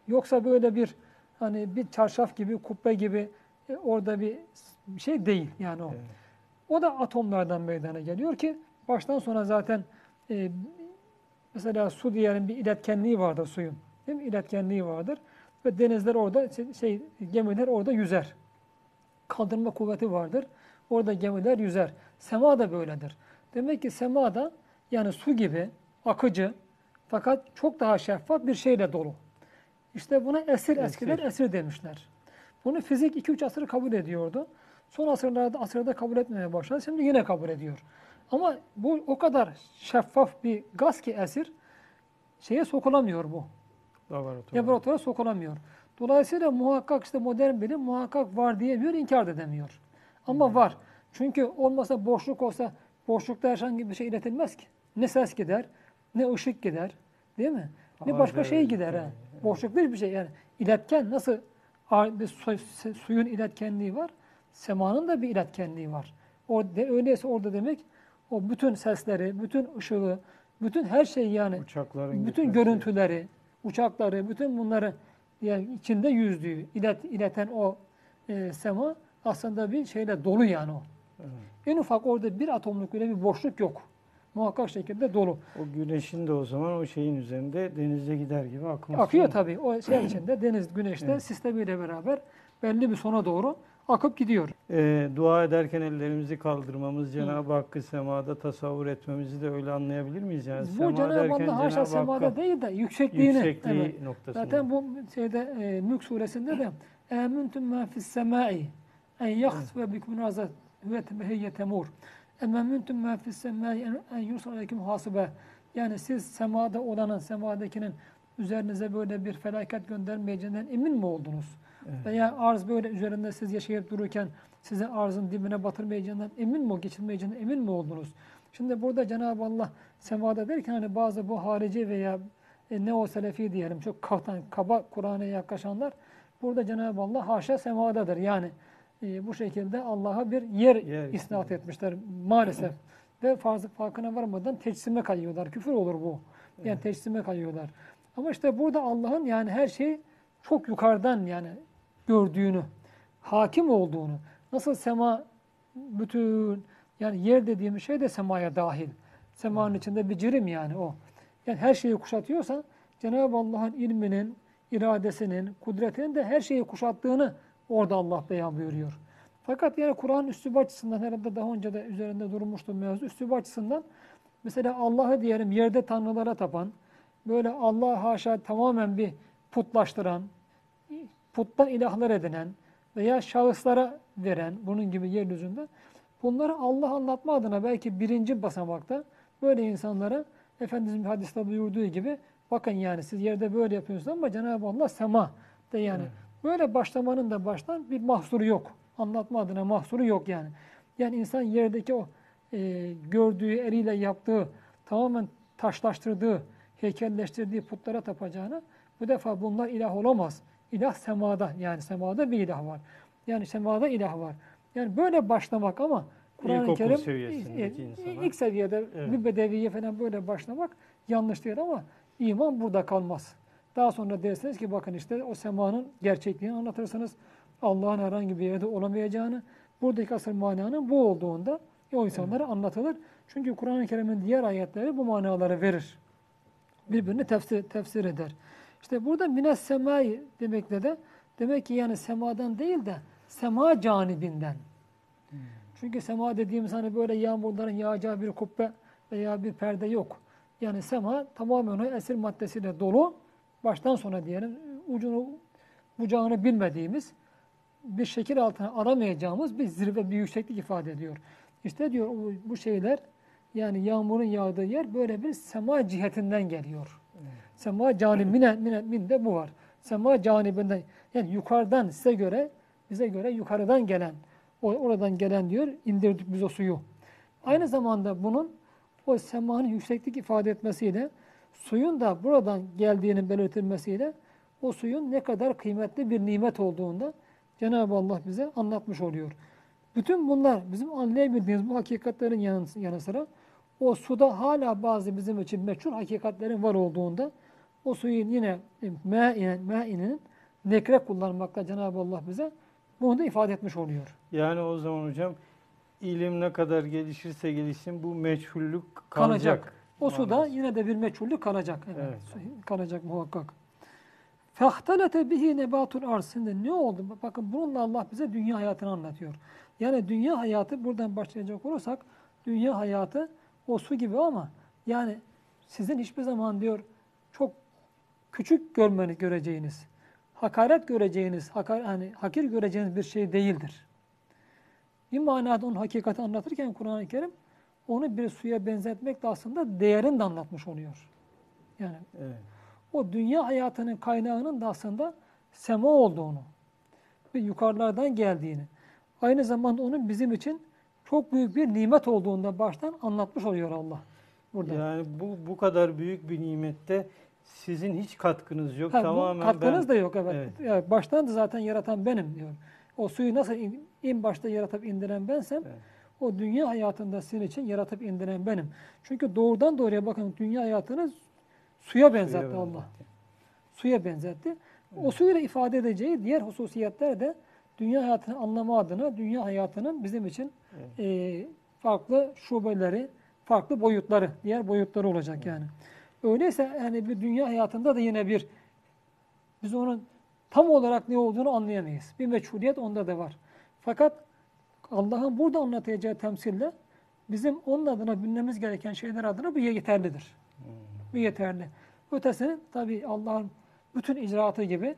Yoksa böyle bir hani bir çarşaf gibi, kubbe gibi e, orada bir şey değil yani o. Evet. O da atomlardan meydana geliyor ki baştan sona zaten e, mesela su diyelim bir iletkenliği vardır suyun. Değil mi? İletkenliği vardır. Ve denizler orada şey- şey gemiler orada yüzer. Kaldırma kuvveti vardır. Orada gemiler yüzer. Sema da böyledir. Demek ki sema da yani su gibi akıcı fakat çok daha şeffaf bir şeyle dolu. İşte buna esir eskiler Esir. demişler. Bunu fizik 2-3 asır kabul ediyordu. Son asırlarda asırda kabul etmeye başladı. Şimdi yine kabul ediyor. Ama bu o kadar şeffaf bir gaz ki esir şeye sokulamıyor bu. Laboratuvar. Laboratuvara sokulamıyor. Dolayısıyla muhakkak işte modern bilim muhakkak var diyemiyor, inkar edemiyor. Ama var. Çünkü olmasa boşluk olsa boşlukta herhangi bir şey iletilmez ki. Ne ses gider, ne ışık gider. Değil mi? Ne Aa, başka şey evet, gider ha. evet, Boşluk bir şey yani. iletken nasıl bir su- suyun iletkenliği var, semanın da bir iletkenliği var. O de, öyleyse orada demek o bütün sesleri, bütün ışığı, bütün her şeyi yani Uçakların bütün gitmesi. görüntüleri, uçakları, bütün bunları yani içinde yüzdüğü, ilet, ileten o e, sema aslında bir şeyle dolu yani o. Evet. En ufak orada bir atomluk bile bir boşluk yok. Muhakkak şekilde dolu. O güneşin de o zaman o şeyin üzerinde denize gider gibi akması. Akıyor tabii. O şey içinde deniz, güneşte Evet. sistemiyle beraber belli bir sona doğru akıp gidiyor. Ee, dua ederken ellerimizi kaldırmamız, Cenab-ı Hakk'ı semada tasavvur etmemizi de öyle anlayabilir miyiz? Yani Bu sema Cenab-ı Allah haşa Cenab-ı semada Hakk'a değil de yüksekliğini. yüksekliği evet. noktasında. Zaten bu şeyde e, Mülk suresinde de ma fis semai en yakhsife bikum razat ve hiye temur. Emintum ma fis semai en- yursal aleyküm hasibe. Yani siz semada olanın, semadakinin üzerinize böyle bir felaket göndermeyeceğinden emin mi oldunuz? Veya arz böyle üzerinde siz yaşayıp dururken sizi arzın dibine batırmayacağından emin mi, geçirmeyeceğinden emin mi oldunuz? Şimdi burada Cenab-ı Allah semada derken hani bazı bu harici veya e, neo selefi diyelim çok kaftan, kaba Kur'an'a yaklaşanlar burada Cenab-ı Allah haşa semadadır. Yani e, bu şekilde Allah'a bir yer, Yer isnat etmişler maalesef. Ve fazla farkına varmadan teçsime kayıyorlar. Küfür olur bu. Yani teçsime kayıyorlar. Ama işte burada Allah'ın yani her şeyi çok yukarıdan yani gördüğünü, hakim olduğunu, nasıl sema bütün yani yer dediğimiz şey de semaya dahil. Semanın içinde bir cirim yani o. Yani her şeyi kuşatıyorsa Cenab-ı Allah'ın ilminin, iradesinin, kudretinin de her şeyi kuşattığını orada Allah beyan buyuruyor. Fakat yani Kur'an üslubu açısından herhalde daha önce de üzerinde durmuştum mevzu. Üslubu açısından mesela Allah'ı diyelim yerde tanrılara tapan, böyle Allah haşa tamamen bir putlaştıran, puttan ilahlar edinen veya şahıslara veren bunun gibi yeryüzünde bunları Allah anlatma adına belki birinci basamakta böyle insanlara Efendimizin bir hadiste buyurduğu gibi bakın yani siz yerde böyle yapıyorsunuz ama Cenab-ı Allah sema de yani böyle başlamanın da baştan bir mahsuru yok. Anlatma adına mahsuru yok yani. Yani insan yerdeki o e, gördüğü eliyle yaptığı tamamen taşlaştırdığı, heykelleştirdiği putlara tapacağına bu defa bunlar ilah olamaz. İlah semada yani semada bir ilah var. Yani semada ilah var. Yani böyle başlamak ama Kur'an-ı Kerim seviyesindeki insana. ilk seviyede Evet. bir bedeviye falan böyle başlamak yanlış değil ama iman burada kalmaz. Daha sonra dersiniz ki bakın işte o semanın gerçekliğini anlatırsınız. Allah'ın herhangi bir yerde olamayacağını, buradaki asıl mananın bu olduğunda o insanlara anlatılır. Çünkü Kur'an-ı Kerim'in diğer ayetleri bu manaları verir. Birbirini tefsir, tefsir eder. İşte burada mines semai demekle de demek ki yani semadan değil de sema canibinden. Çünkü sema dediğimiz hani böyle yağmurların yağacağı bir kubbe veya bir perde yok. Yani sema tamamen o esir maddesiyle dolu. Baştan sona diyelim ucunu bucağını bilmediğimiz bir şekil altına aramayacağımız bir zirve, bir yükseklik ifade ediyor. İşte diyor bu- şeyler yani yağmurun yağdığı yer böyle bir sema cihetinden geliyor. Sema canibine mine, min de bu var. Sema canibinden yani yukarıdan size göre bize göre yukarıdan gelen oradan gelen diyor indirdik biz o suyu. Aynı zamanda bunun o semanın yükseklik ifade etmesiyle suyun da buradan geldiğini belirtilmesiyle o suyun ne kadar kıymetli bir nimet olduğunda Cenab-ı Allah bize anlatmış oluyor. Bütün bunlar bizim anlayabildiğimiz bu hakikatlerin yanı, sıra o suda hala bazı bizim için meçhul hakikatlerin var olduğunda o suyun yine mâinen, mâinin nekre kullanmakla Cenab-ı Allah bize bunu da ifade etmiş oluyor. Yani o zaman hocam ilim ne kadar gelişirse gelişsin bu meçhullük kalacak. Kalacak. O suda Maalesef. yine de bir meçhullük kalacak. Evet. Evet. su- Kalacak muhakkak. Fehtelete bihi nebatul arz. Şimdi ne oldu? Bakın bununla Allah bize dünya hayatını anlatıyor. Yani dünya hayatı buradan başlayacak olursak dünya hayatı o su gibi ama yani sizin hiçbir zaman diyor çok küçük görmeniz göreceğiniz, hakaret göreceğiniz, hakar, hani hakir göreceğiniz bir şey değildir. Bir manada onun hakikati anlatırken Kur'an-ı Kerim onu bir suya benzetmek de aslında değerini de anlatmış oluyor. Yani Evet. o dünya hayatının kaynağının da aslında sema olduğunu ve yukarılardan geldiğini, aynı zamanda onun bizim için çok büyük bir nimet olduğunu da baştan anlatmış oluyor Allah burada. Yani bu bu kadar büyük bir nimette sizin hiç katkınız yok. Ha, Tamamen katkınız ben, da yok evet. Evet. Evet, baştan da zaten yaratan benim diyor. O suyu nasıl in, in başta yaratıp indiren bensem Evet. O dünya hayatında sizin için yaratıp indiren benim. Çünkü doğrudan doğruya bakın dünya hayatını suya benzetti Suya Allah. benzetti. Suya benzetti. O suyla ifade edeceği diğer hususiyetler de dünya hayatını anlama adına dünya hayatının bizim için Evet. e, farklı şubeleri, farklı boyutları, diğer boyutları olacak yani. Öyleyse hani bir dünya hayatında da yine bir biz onun tam olarak ne olduğunu anlayamayız. Bir meçhuliyet onda da var. Fakat Allah'ın burada anlatacağı temsille bizim onun adına bilmemiz gereken şeyler adına bu yeterlidir. Bu yeterli. Ötesinin tabi Allah'ın bütün icraatı gibi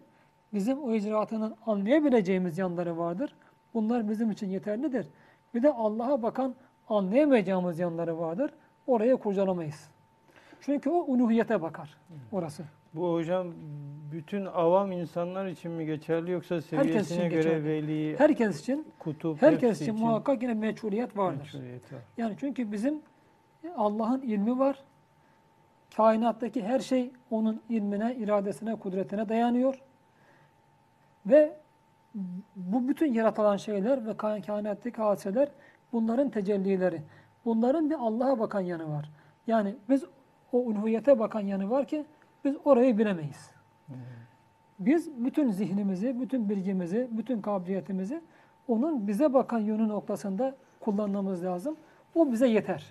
bizim o icraatının anlayabileceğimiz yanları vardır. Bunlar bizim için yeterlidir. Bir de Allah'a bakan anlayamayacağımız yanları vardır. Oraya kurcalamayız. Çünkü o uluhiyete bakar orası. Bu hocam bütün avam insanlar için mi geçerli yoksa seviyesine göre geçerli. veli, Herkes için, kutup, herkes hepsi için muhakkak yine meçhuliyet vardır. meşruiyet var. Yani çünkü bizim Allah'ın ilmi var. Kainattaki her şey onun ilmine, iradesine, kudretine dayanıyor. Ve bu bütün yaratılan şeyler ve ka- kainattaki hadiseler bunların tecellileri. Bunların bir Allah'a bakan yanı var. Yani biz o uluhiyete bakan yanı var ki biz orayı bilemeyiz. Biz bütün zihnimizi, bütün bilgimizi, bütün kabiliyetimizi onun bize bakan yönü noktasında kullanmamız lazım. O bize yeter.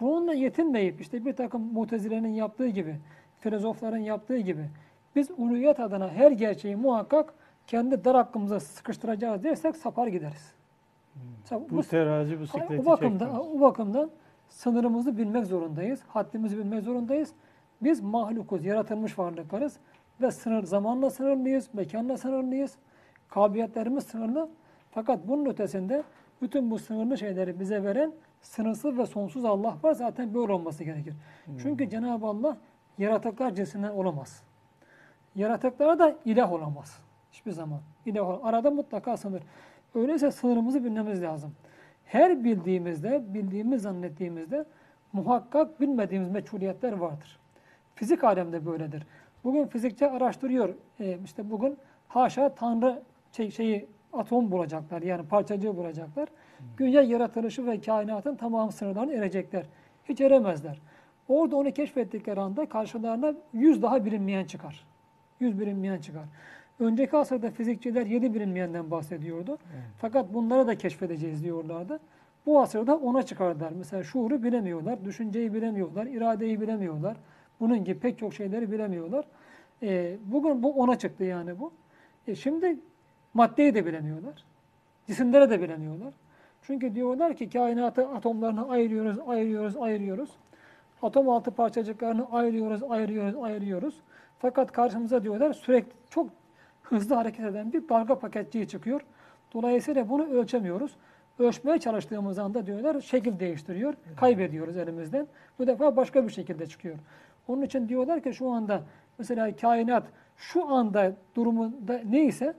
Bununla yetinmeyip işte bir takım mutezilerin yaptığı gibi, filozofların yaptığı gibi biz uluyet adına her gerçeği muhakkak kendi dar hakkımıza sıkıştıracağız dersek sapar gideriz. Sa- Bu terazi bu sikleti o bakımdan, çekmez. o bakımdan sınırımızı bilmek zorundayız. Haddimizi bilmek zorundayız. Biz mahlukuz, yaratılmış varlıklarız ve sınır zamanla sınırlıyız, mekanla sınırlıyız. Kabiliyetlerimiz sınırlı. Fakat bunun ötesinde bütün bu sınırlı şeyleri bize veren sınırsız ve sonsuz Allah var. Zaten böyle olması gerekir. Çünkü Cenab-ı Allah yaratıklar cinsinden olamaz. Yaratıklara da ilah olamaz. Hiçbir zaman. İlah olamaz. Arada mutlaka sınır. Öyleyse sınırımızı bilmemiz lazım. Her bildiğimizde, bildiğimiz zannettiğimizde muhakkak bilmediğimiz meçhuliyetler vardır. Fizik alemde böyledir. Bugün fizikçi araştırıyor. Ee, işte bugün haşa Tanrı şey, şeyi atom bulacaklar. Yani parçacığı bulacaklar. Güya yaratılışı ve kainatın tamam sınırlarına erecekler. Hiç eremezler. Orada onu keşfettikleri anda karşılarına yüz daha bilinmeyen çıkar. Yüz bilinmeyen çıkar. Önceki asırda fizikçiler yedi bilinmeyenden bahsediyordu. Fakat bunları da keşfedeceğiz diyorlardı. Bu asırda ona çıkardılar. Mesela şuuru bilemiyorlar, düşünceyi bilemiyorlar, iradeyi bilemiyorlar. Bunun gibi pek çok şeyleri bilemiyorlar. Ee, bugün bu ona çıktı yani bu. E şimdi maddeyi de bilemiyorlar. Cisimleri de bilemiyorlar. Çünkü diyorlar ki kainatı atomlarına ayırıyoruz, ayırıyoruz, ayırıyoruz. Atom altı parçacıklarını ayırıyoruz, ayırıyoruz, ayırıyoruz. Fakat karşımıza diyorlar sürekli çok hızlı hareket eden bir dalga paketçiği çıkıyor. Dolayısıyla bunu ölçemiyoruz. Ölçmeye çalıştığımız anda diyorlar şekil değiştiriyor. Kaybediyoruz elimizden. Bu defa başka bir şekilde çıkıyor. Onun için diyorlar ki şu anda mesela kainat şu anda durumunda neyse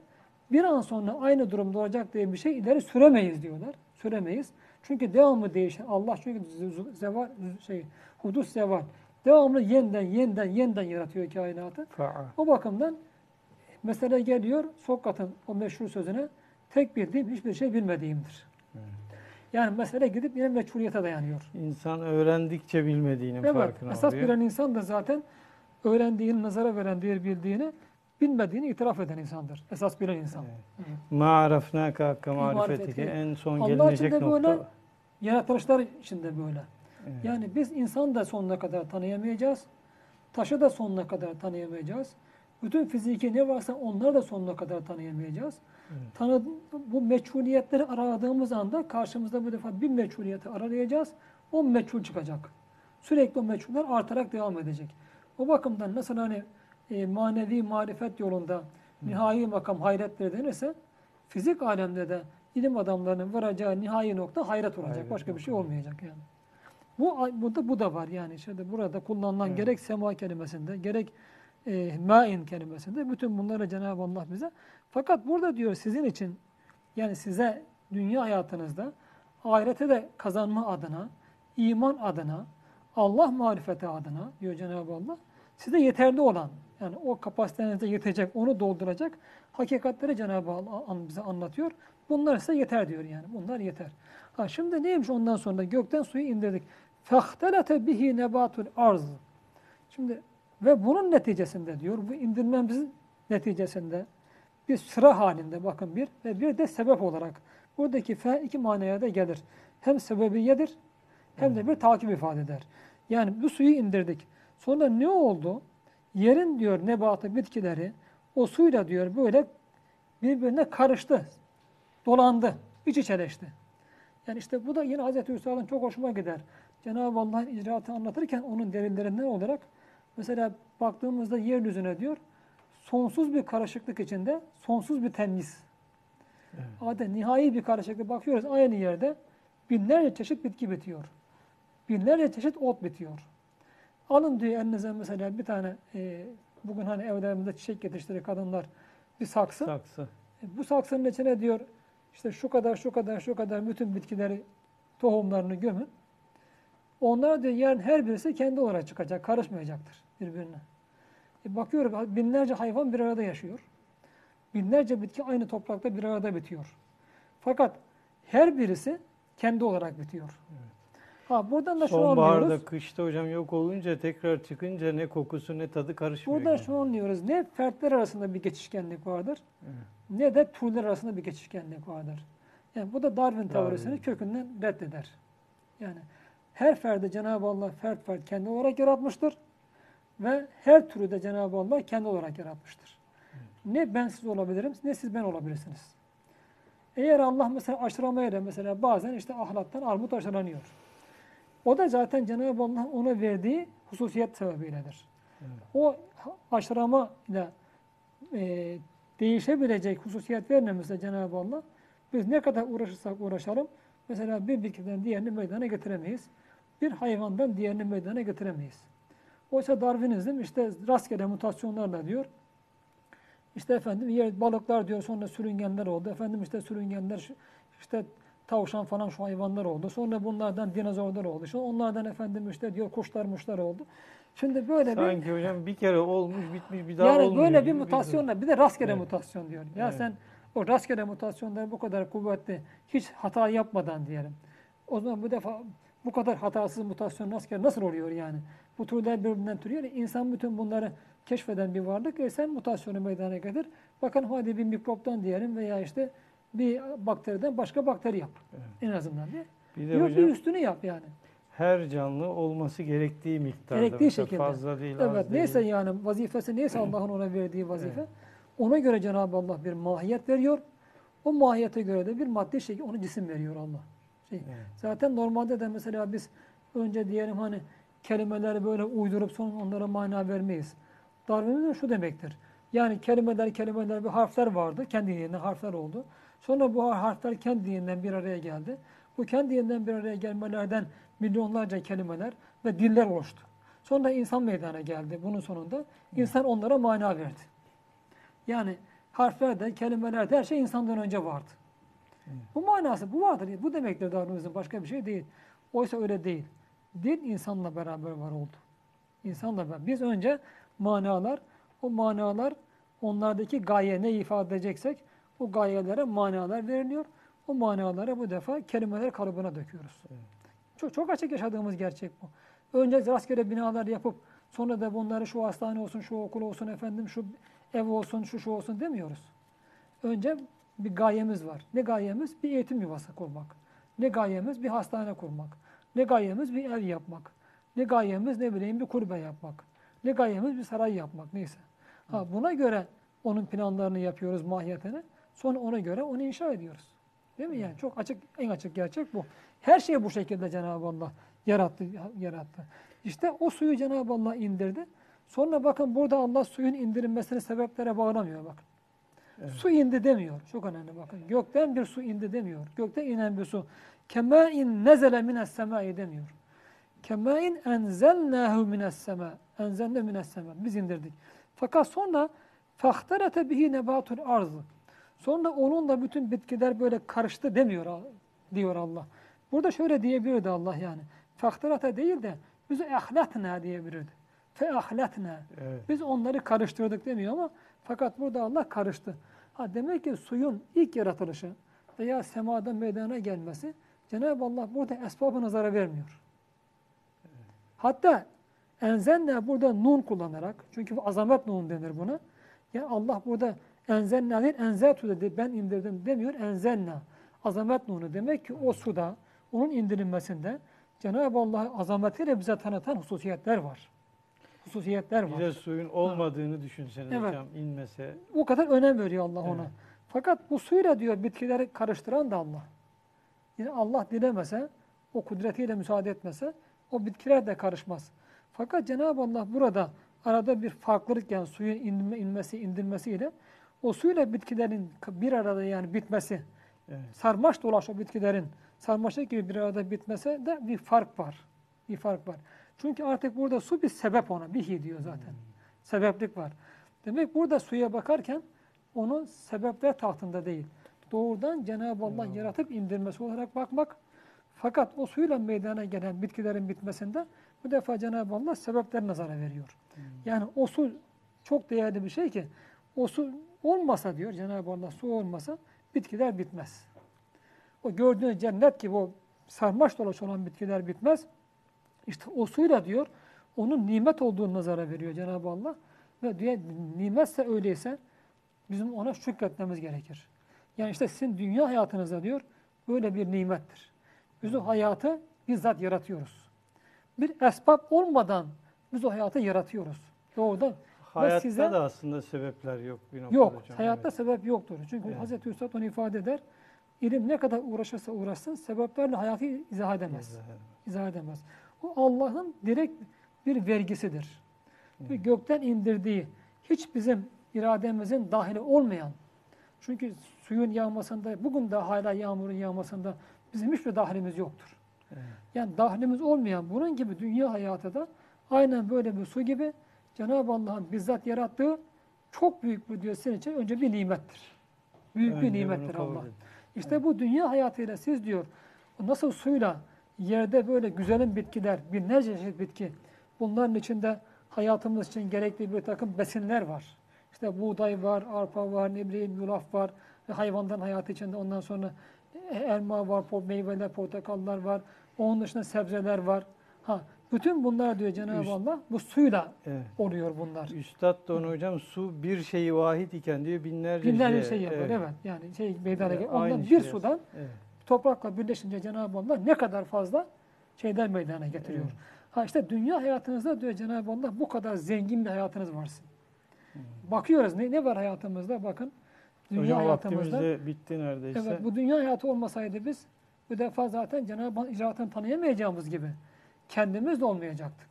bir an sonra aynı durumda olacak diye bir şey ileri süremeyiz diyorlar. Süremeyiz. Çünkü devamlı değişen Allah çünkü zeval şey hudus zeval devamlı yeniden yeniden yeniden yaratıyor kainatı. Fa'a. O bakımdan mesele geliyor Sokrat'ın o meşhur sözüne tek bildiğim hiçbir şey bilmediğimdir. Yani mesele gidip yine meçhuliyete dayanıyor. İnsan öğrendikçe bilmediğinin Evet, farkına esas varıyor. bilen insan da zaten öğrendiğini, nazara veren diğer bildiğini, bilmediğini itiraf eden insandır. Esas bilen insan. Evet. Evet. Ma arafnâke hakka marifetike en son Allah gelinecek için de nokta. böyle, yaratılışlar içinde böyle. Evet. Yani biz insan da sonuna kadar tanıyamayacağız. Taşı da sonuna kadar tanıyamayacağız. Bütün fiziki ne varsa onları da sonuna kadar tanıyamayacağız. Evet. Tanı, bu meçhuliyetleri aradığımız anda karşımızda bu defa bir meçhuliyeti arayacağız. O meçhul çıkacak. Sürekli o meçhuller artarak devam edecek. O bakımdan nasıl hani e, manevi marifet yolunda nihai makam hayrettir denirse fizik alemde de ilim adamlarının varacağı nihai nokta hayret olacak. Hayret Başka bir şey olmayacak yani. Bu burada bu da var yani işte burada kullanılan Evet. gerek sema kelimesinde gerek e, main kelimesinde bütün bunları Cenab-ı Allah bize fakat burada diyor sizin için yani size dünya hayatınızda ahirete de kazanma adına, iman adına, Allah marifeti adına diyor Cenab-ı Allah size yeterli olan yani o kapasitenizde yetecek, onu dolduracak hakikatleri Cenab-ı Allah an- bize anlatıyor. Bunlar size yeter diyor yani. Bunlar yeter. Ha şimdi neymiş ondan sonra gökten suyu indirdik. فَاخْتَلَتَ bihi nebatul arz. Şimdi ve bunun neticesinde diyor bu indirmemizin neticesinde bir sıra halinde bakın bir ve bir de sebep olarak buradaki fe iki manaya da gelir. Hem sebebiyedir hem de bir takip ifade eder. Yani bu suyu indirdik. Sonra ne oldu? Yerin diyor nebatı bitkileri o suyla diyor böyle birbirine karıştı. Dolandı. iç içeleşti. Yani işte bu da yine Hazreti Hüsa'nın çok hoşuma gider. Cenab-ı Allah'ın icraatını anlatırken onun delillerinden olarak mesela baktığımızda yeryüzüne diyor sonsuz bir karışıklık içinde sonsuz bir temiz. Evet. Adeta nihai bir karışıklık bakıyoruz aynı yerde binlerce çeşit bitki bitiyor. Binlerce çeşit ot bitiyor. Alın diyor elinize mesela bir tane e, bugün hani evlerimizde çiçek yetiştirir kadınlar bir saksı. Saksı. E, Bu saksının içine diyor işte şu kadar şu kadar şu kadar bütün bitkileri tohumlarını gömün. Onlar diyor yarın her birisi kendi olarak çıkacak, karışmayacaktır birbirine. E bakıyorum binlerce hayvan bir arada yaşıyor. Binlerce bitki aynı toprakta bir arada bitiyor. Fakat her birisi kendi olarak bitiyor. Ha buradan da şunu Sonbaharda, anlıyoruz. kışta hocam yok olunca tekrar çıkınca ne kokusu ne tadı karışmıyor. Buradan yani. şunu anlıyoruz. Ne fertler arasında bir geçişkenlik vardır Evet. ne de türler arasında bir geçişkenlik vardır. Yani bu da Darwin teorisini Darwin. kökünden reddeder. Yani her ferdi Cenab-ı Allah fert fert kendi olarak yaratmıştır ve her türü de Cenab-ı Allah kendi olarak yaratmıştır. Ne ben siz olabilirim ne siz ben olabilirsiniz. Eğer Allah mesela aşılamayla mesela bazen işte ahlattan armut aşılanıyor. O da zaten Cenab-ı Allah ona verdiği hususiyet sebebiyledir. O aşılama ile e, değişebilecek hususiyet vermemizde Cenab-ı Allah biz ne kadar uğraşırsak uğraşalım mesela bir bitkiden diğerini meydana getiremeyiz. Bir hayvandan diğerini meydana getiremeyiz. Oysa Darwinizm işte rastgele mutasyonlarla diyor. İşte efendim yer, balıklar diyor sonra sürüngenler oldu. Efendim işte sürüngenler işte tavşan falan şu hayvanlar oldu. Sonra bunlardan dinozorlar oldu. Sonra onlardan efendim işte diyor kuşlar muşlar oldu. Şimdi böyle bir Sanki hocam bir kere olmuş bitmiş bir daha yani olmuyor. böyle bir mutasyonla bir de rastgele Evet. mutasyon diyor. Ya Evet. sen o rastgele mutasyonları bu kadar kuvvetli hiç hata yapmadan diyelim. O zaman bu defa bu kadar hatasız mutasyon rastgele nasıl oluyor yani? Bu türler birbirinden türüyor. İnsan bütün bunları keşfeden bir varlık. E sen mutasyonu meydana getir. Bakın hadi bir mikroptan diyelim veya işte bir bakteriden başka bakteri yap. En azından diye. Bir de Yok hocam bir üstünü yap yani. her canlı olması gerektiği miktarda. Gerektiği şekilde. Fazla değil, Evet az neyse değil. yani vazifesi neyse Allah'ın ona verdiği vazife. Evet. Ona göre Cenab-ı Allah bir mahiyet veriyor. O mahiyete göre de bir maddi şey, onu cisim veriyor Allah. Şey, Evet. Zaten normalde de mesela biz önce diyelim hani kelimeleri böyle uydurup sonra onlara mana vermeyiz. Darwinizm şu demektir. Yani kelimeler kelimeler bir harfler vardı. Kendiliğinden harfler oldu. Sonra bu harfler kendiliğinden bir araya geldi. Bu kendiliğinden bir araya gelmelerden milyonlarca kelimeler ve diller oluştu. Sonra insan meydana geldi bunun sonunda. İnsan onlara mana verdi. Yani harflerde, kelimelerde her şey insandan önce vardı. Bu manası, bu vardır. Bu demektir Darwinizm, başka bir şey değil. Oysa öyle değil. Din insanla beraber var oldu. İnsanla beraber. Biz önce manalar, o manalar onlardaki gaye ne ifade edeceksek o gayelere manalar veriliyor. O manalara bu defa kelimeler kalıbına döküyoruz. Çok, çok açık yaşadığımız gerçek bu. Önce rastgele binalar yapıp sonra da bunları şu hastane olsun, şu okul olsun efendim, şu ev olsun, şu şu olsun demiyoruz. Önce bir gayemiz var. Ne gayemiz? Bir eğitim yuvası kurmak. Ne gayemiz? Bir hastane kurmak. Ne gayemiz? Bir ev yapmak. Ne gayemiz? Ne bileyim bir kulübe yapmak. Ne gayemiz? Bir saray yapmak. Neyse. Ha, buna göre onun planlarını yapıyoruz mahiyetini. Sonra ona göre onu inşa ediyoruz. Değil mi yani? Çok açık, en açık gerçek bu. Her şeyi bu şekilde Cenab-ı Allah yarattı, yarattı. İşte o suyu Cenab-ı Allah indirdi. Sonra bakın burada Allah suyun indirilmesini sebeplere bağlamıyor bakın. Su indi demiyor. Çok önemli bakın. Gökten bir su indi demiyor. Gökten inen bir su. Kemâin nezele mines semâi demiyor. Kemâin enzelnâhu mines semâ. Enzelne mines semâ. Biz indirdik. Fakat sonra fahterete bihi nebatul arzı. Sonra onunla bütün bitkiler böyle karıştı demiyor diyor Allah. Burada şöyle diyebilirdi Allah yani. Fahterete değil de bizi ehlatna diyebilirdi. Fe ahlatna. Evet. Biz onları karıştırdık demiyor ama fakat burada Allah karıştı. Ha demek ki suyun ilk yaratılışı veya semada meydana gelmesi Cenab-ı Allah burada esbabı nazara vermiyor. Hatta enzenle burada nun kullanarak çünkü bu azamet nun denir buna. Yani Allah burada enzenna değil enzeltu dedi ben indirdim demiyor enzenna. Azamet nunu demek ki o suda onun indirilmesinde Cenab-ı Allah azametiyle bize tanıtan hususiyetler var. Hususiyetler var. Bir de suyun olmadığını düşünseniz Evet. hocam inmese. O kadar önem veriyor Allah ona. Evet. Fakat bu suyla diyor bitkileri karıştıran da Allah. Yani Allah dilemese, o kudretiyle müsaade etmese o bitkiler de karışmaz. Fakat Cenab-ı Allah burada arada bir farklılık yani suyun inme, inmesi, indirmesiyle o suyla bitkilerin bir arada yani bitmesi, Evet. sarmaş dolaş o bitkilerin sarmaşık gibi bir arada bitmese de bir fark var. Bir fark var. Çünkü artık burada su bir sebep ona. Bihi diyor zaten. Sebeplik var. Demek burada suya bakarken onun sebepler tahtında değil. Doğrudan Cenab-ı Allah yaratıp indirmesi olarak bakmak. Fakat o suyla meydana gelen bitkilerin bitmesinde bu defa Cenab-ı Allah sebepler nazara veriyor. Yani o su çok değerli bir şey ki o su olmasa diyor Cenab-ı Allah su olmasa bitkiler bitmez. O gördüğünüz cennet gibi o sarmaş dolaş olan bitkiler bitmez. İşte o suyla diyor onun nimet olduğunu nazara veriyor Cenab-ı Allah. Ve diyor nimetse öyleyse bizim ona şükretmemiz gerekir. Yani işte sizin dünya hayatınızda diyor böyle bir nimettir. Biz o hayatı bizzat yaratıyoruz. Bir esbab olmadan biz o hayatı yaratıyoruz. Doğrudan Hayatta size- da aslında sebepler yok bir noktada Yok, hocam. hayatta Evet. sebep yoktur. Çünkü Evet. Hazreti Üstad onu ifade eder. İlim ne kadar uğraşırsa uğraşsın sebeplerle hayatı izah edemez. Evet. İzah edemez. O Allah'ın direkt bir vergisidir. Ve gökten indirdiği hiç bizim irademizin dahili olmayan çünkü suyun yağmasında bugün de hala yağmurun yağmasında bizim hiçbir dahlimiz yoktur. Evet. Yani dahlimiz olmayan bunun gibi dünya hayatı da aynen böyle bir su gibi Cenab-ı Allah'ın bizzat yarattığı çok büyük bir diyor senin için önce bir nimettir. Büyük bir Önce bunu nimettir Allah. İşte bu dünya hayatıyla siz diyor nasıl suyla yerde böyle güzelim bitkiler, binlerce çeşit bitki bunların içinde hayatımız için gerekli bir takım besinler var. İşte buğday var, arpa var, ne bileyim yulaf var ve hayvandan hayatı içinde ondan sonra elma var, meyveler, portakallar var. Onun dışında sebzeler var. Ha, bütün bunlar diyor Cenab-ı Üst- Allah bu suyla Evet. oluyor bunlar. Üstad da onu hocam su bir şeyi vahid iken diyor binlerce, Binlerce şeye- şey yapar. Evet. Yani şey meydana Evet. Ondan bir şey sudan Evet. Toprakla birleşince Cenab-ı Allah ne kadar fazla şeyler meydana getiriyor. Evet. Ha işte dünya hayatınızda diyor Cenab-ı Allah bu kadar zengin bir hayatınız varsın. Hmm. Bakıyoruz ne, ne var hayatımızda bakın. Dünya Hocam hayatımızda. bitti neredeyse. Evet bu dünya hayatı olmasaydı biz bu defa zaten Cenab-ı Hak icraatını tanıyamayacağımız gibi kendimiz de olmayacaktık.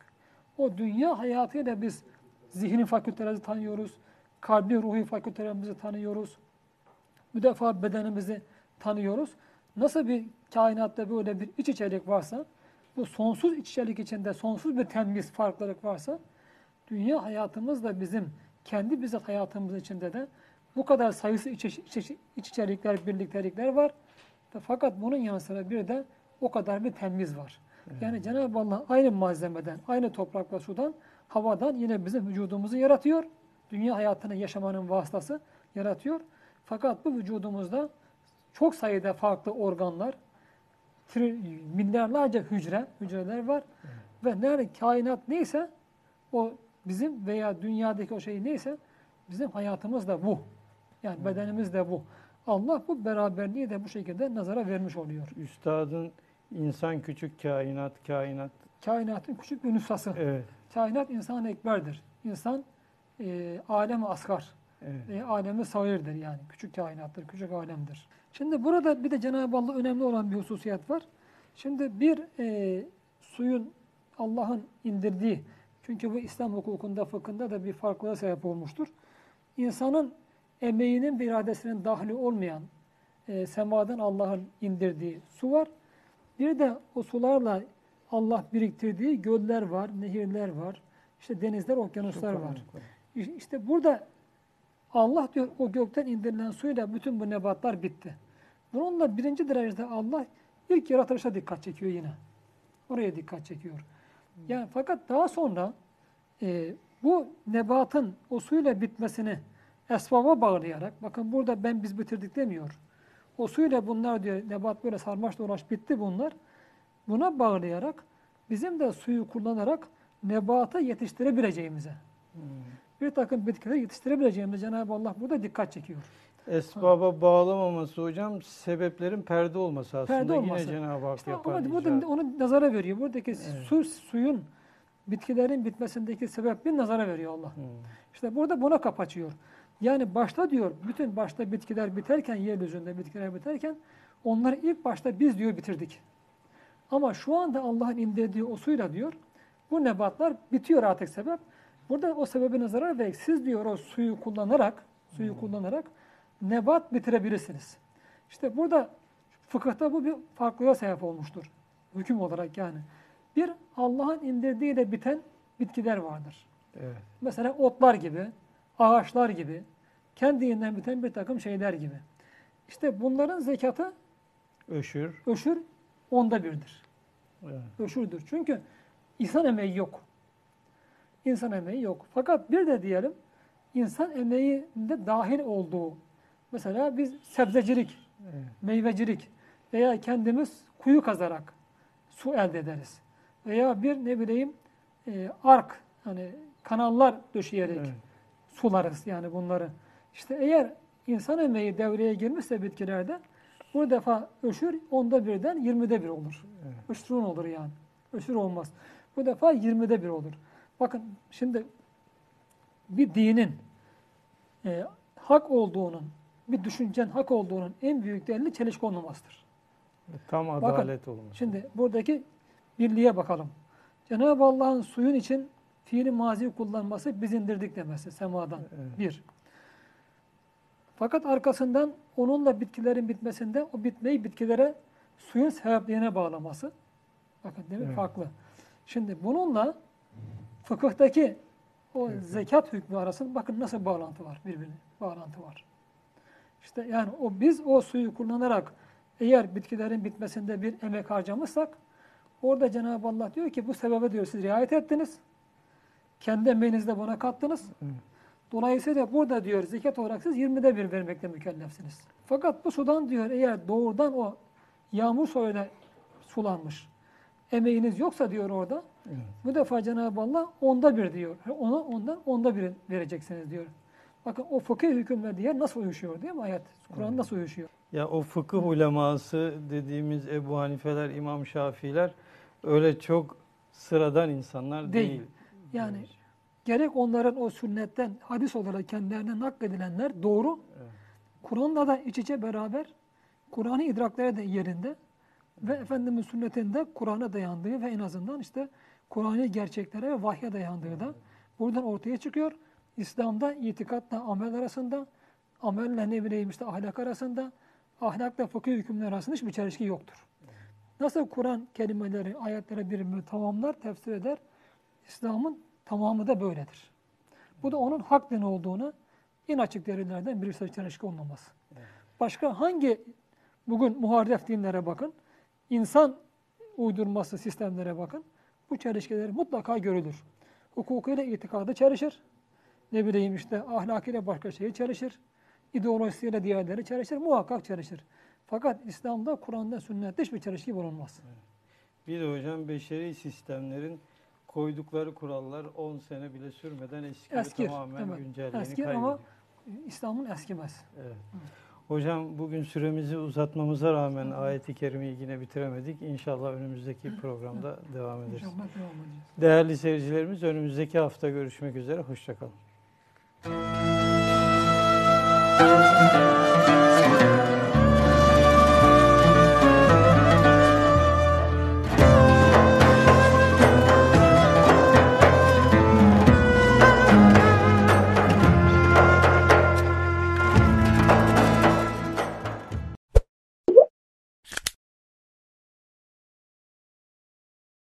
O dünya hayatıyla biz zihni fakültelerimizi tanıyoruz. Kalbi, ruhi fakültelerimizi tanıyoruz. Bu defa bedenimizi tanıyoruz. Nasıl bir kainatta böyle bir iç içelik varsa, bu sonsuz iç içelik içinde sonsuz bir temiz farklılık varsa, dünya hayatımız da bizim kendi bizzat hayatımız içinde de bu kadar sayısı iç, iç, iç, iç içerikler, birliktelikler var. Fakat bunun yanı sıra bir de o kadar bir temiz var. Yani Cenab-ı Allah aynı malzemeden, aynı toprak ve sudan, havadan yine bizim vücudumuzu yaratıyor. Dünya hayatını yaşamanın vasıtası yaratıyor. Fakat bu vücudumuzda çok sayıda farklı organlar, milyarlarca hücre, hücreler var. Ve nerede kainat neyse o bizim veya dünyadaki o şey neyse bizim hayatımız da bu. Yani bedenimiz de bu. Allah bu beraberliği de bu şekilde nazara vermiş oluyor. Üstadın insan küçük kainat, kainat. Kainatın küçük bir nüshası. Evet. Kainat insan ekberdir. İnsan e, alem asgar. Evet. E, alemi sagirdir yani. Küçük kainattır, küçük alemdir. Şimdi burada bir de Cenab-ı Allah önemli olan bir hususiyet var. Şimdi bir e, suyun Allah'ın indirdiği, çünkü bu İslam hukukunda, fıkhında da bir farklılığa sebep olmuştur. İnsanın emeğinin ve iradesinin dahili olmayan e, semadan Allah'ın indirdiği su var. Bir de o sularla Allah biriktirdiği göller var, nehirler var, işte denizler, okyanuslar var. İşte burada Allah diyor o gökten indirilen suyla bütün bu nebatlar bitti. Bununla birinci derecede Allah ilk yaratılışa dikkat çekiyor yine. Oraya dikkat çekiyor. Yani fakat daha sonra e, bu nebatın o suyla bitmesini esbaba bağlayarak, bakın burada ben biz bitirdik demiyor. O suyla bunlar diyor, nebat böyle sarmaş dolaş bitti bunlar. Buna bağlayarak bizim de suyu kullanarak nebatı yetiştirebileceğimize, Hmm. Bir takım bitkileri yetiştirebileceğimize Cenab-ı Allah burada dikkat çekiyor. Esbaba bağlamaması hocam sebeplerin perde olması aslında. Perde Yine olması. Cenab-ı Hak İşte yapar. ama burada onu nazara veriyor. Buradaki Evet. su, suyun, bitkilerin bitmesindeki sebep bir nazara veriyor Allah. Hmm. İşte burada buna kapı açıyor. Yani başta diyor, bütün başta bitkiler biterken, yeryüzünde bitkiler biterken, onları ilk başta biz diyor bitirdik. Ama şu anda Allah'ın indirdiği o suyla diyor, bu nebatlar bitiyor artık sebep. Burada o sebebi nazara vererek siz diyor o suyu kullanarak, suyu kullanarak nebat bitirebilirsiniz. İşte burada fıkıhta bu bir farklılığa sebep olmuştur. Hüküm olarak yani. Bir, Allah'ın indirdiğiyle biten bitkiler vardır. Evet. Mesela otlar gibi, ağaçlar gibi, kendinden biten bir takım şeyler gibi. İşte bunların zekatı Öşür. öşür onda birdir. Evet. Öşürdür. Çünkü insan emeği yok. İnsan emeği yok. Fakat bir de diyelim insan emeğinde dahil olduğu mesela biz sebzecilik, Evet. meyvecilik veya kendimiz kuyu kazarak su elde ederiz. Veya bir ne bileyim e, ark hani kanallar döşeyerek Evet. sularız yani bunları. İşte eğer insan emeği devreye girmişse bitkilerde bu defa öşür onda birden yirmide bir olur. Evet. Öşrün olur yani. Öşür olmaz. Bu defa yirmide bir olur. Bakın şimdi bir dinin e, hak olduğunun, bir düşüncenin hak olduğunun en büyük delili çelişki olmamasıdır. Tam Bakın, adalet olması. Şimdi buradaki birliğe bakalım. Cenab-ı Allah'ın suyun için fiili mazi kullanması biz indirdik demesi semadan. Evet. Bir. Fakat arkasından onunla bitkilerin bitmesinde o bitmeyi bitkilere suyun sebepliğine bağlaması. Bakın değil mi? Evet. Farklı. Şimdi bununla fıkıhtaki o zekat hükmü arasında bakın nasıl bağlantı var birbirine. Bağlantı var. İşte yani o biz o suyu kullanarak eğer bitkilerin bitmesinde bir emek harcamışsak orada Cenab-ı Allah diyor ki bu sebebe diyor siz riayet ettiniz. Kendi emeğinizle buna kattınız. Dolayısıyla burada diyor zekat olarak siz 20'de bir vermekle mükellefsiniz. Fakat bu sudan diyor eğer doğrudan o yağmur suyuyla sulanmış emeğiniz yoksa diyor orada Evet. bu defa Cenab-ı Allah onda bir diyor. Ona ondan onda bir vereceksiniz diyor. Bakın o fıkıh hükümle diğer nasıl uyuşuyor değil mi ayet? Kur'an Evet. nasıl uyuşuyor? Ya o fıkıh uleması dediğimiz Ebu Hanifeler, İmam Şafiiler öyle çok sıradan insanlar Değil. değil. Yani gerek onların o sünnetten hadis olarak kendilerine nakledilenler doğru. Evet. Kur'an'la da iç içe beraber Kur'an'ı idrakleri de yerinde ve Efendimiz sünnetinde Kur'an'a dayandığı ve en azından işte Kur'an'ı gerçeklere ve vahye dayandığı da buradan ortaya çıkıyor. İslam'da itikatla amel arasında, amelle ne bileyim işte ahlak arasında, ahlakla fıkıh hükümler arasında hiçbir çelişki yoktur. Nasıl Kur'an kelimeleri, ayetleri birbirini tamamlar, tefsir eder, İslam'ın tamamı da böyledir. Bu da onun hak din olduğunu en açık delillerden birisi çelişki olmaması. Başka hangi bugün muharref dinlere bakın, insan uydurması sistemlere bakın, bu çelişkileri mutlaka görülür. Hukukuyla itikadı çelişir, ne bileyim işte ahlakıyla başka şeyi çelişir, ideolojisiyle diğerleri çelişir, muhakkak çelişir. Fakat İslam'da, Kur'an'da, sünnette hiçbir çelişki bulunmaz. Bir de hocam beşeri sistemlerin koydukları kurallar 10 sene bile sürmeden eski ve Eskir, tamamen evet. güncelliğini Eskir kaybediyor. ama İslam'ın eskimez. Evet. Hocam bugün süremizi uzatmamıza rağmen ayeti kerimeyi yine bitiremedik. İnşallah önümüzdeki programda devam ederiz. İnşallah devam edeceğiz. Değerli seyircilerimiz önümüzdeki hafta görüşmek üzere. Hoşçakalın. Müzik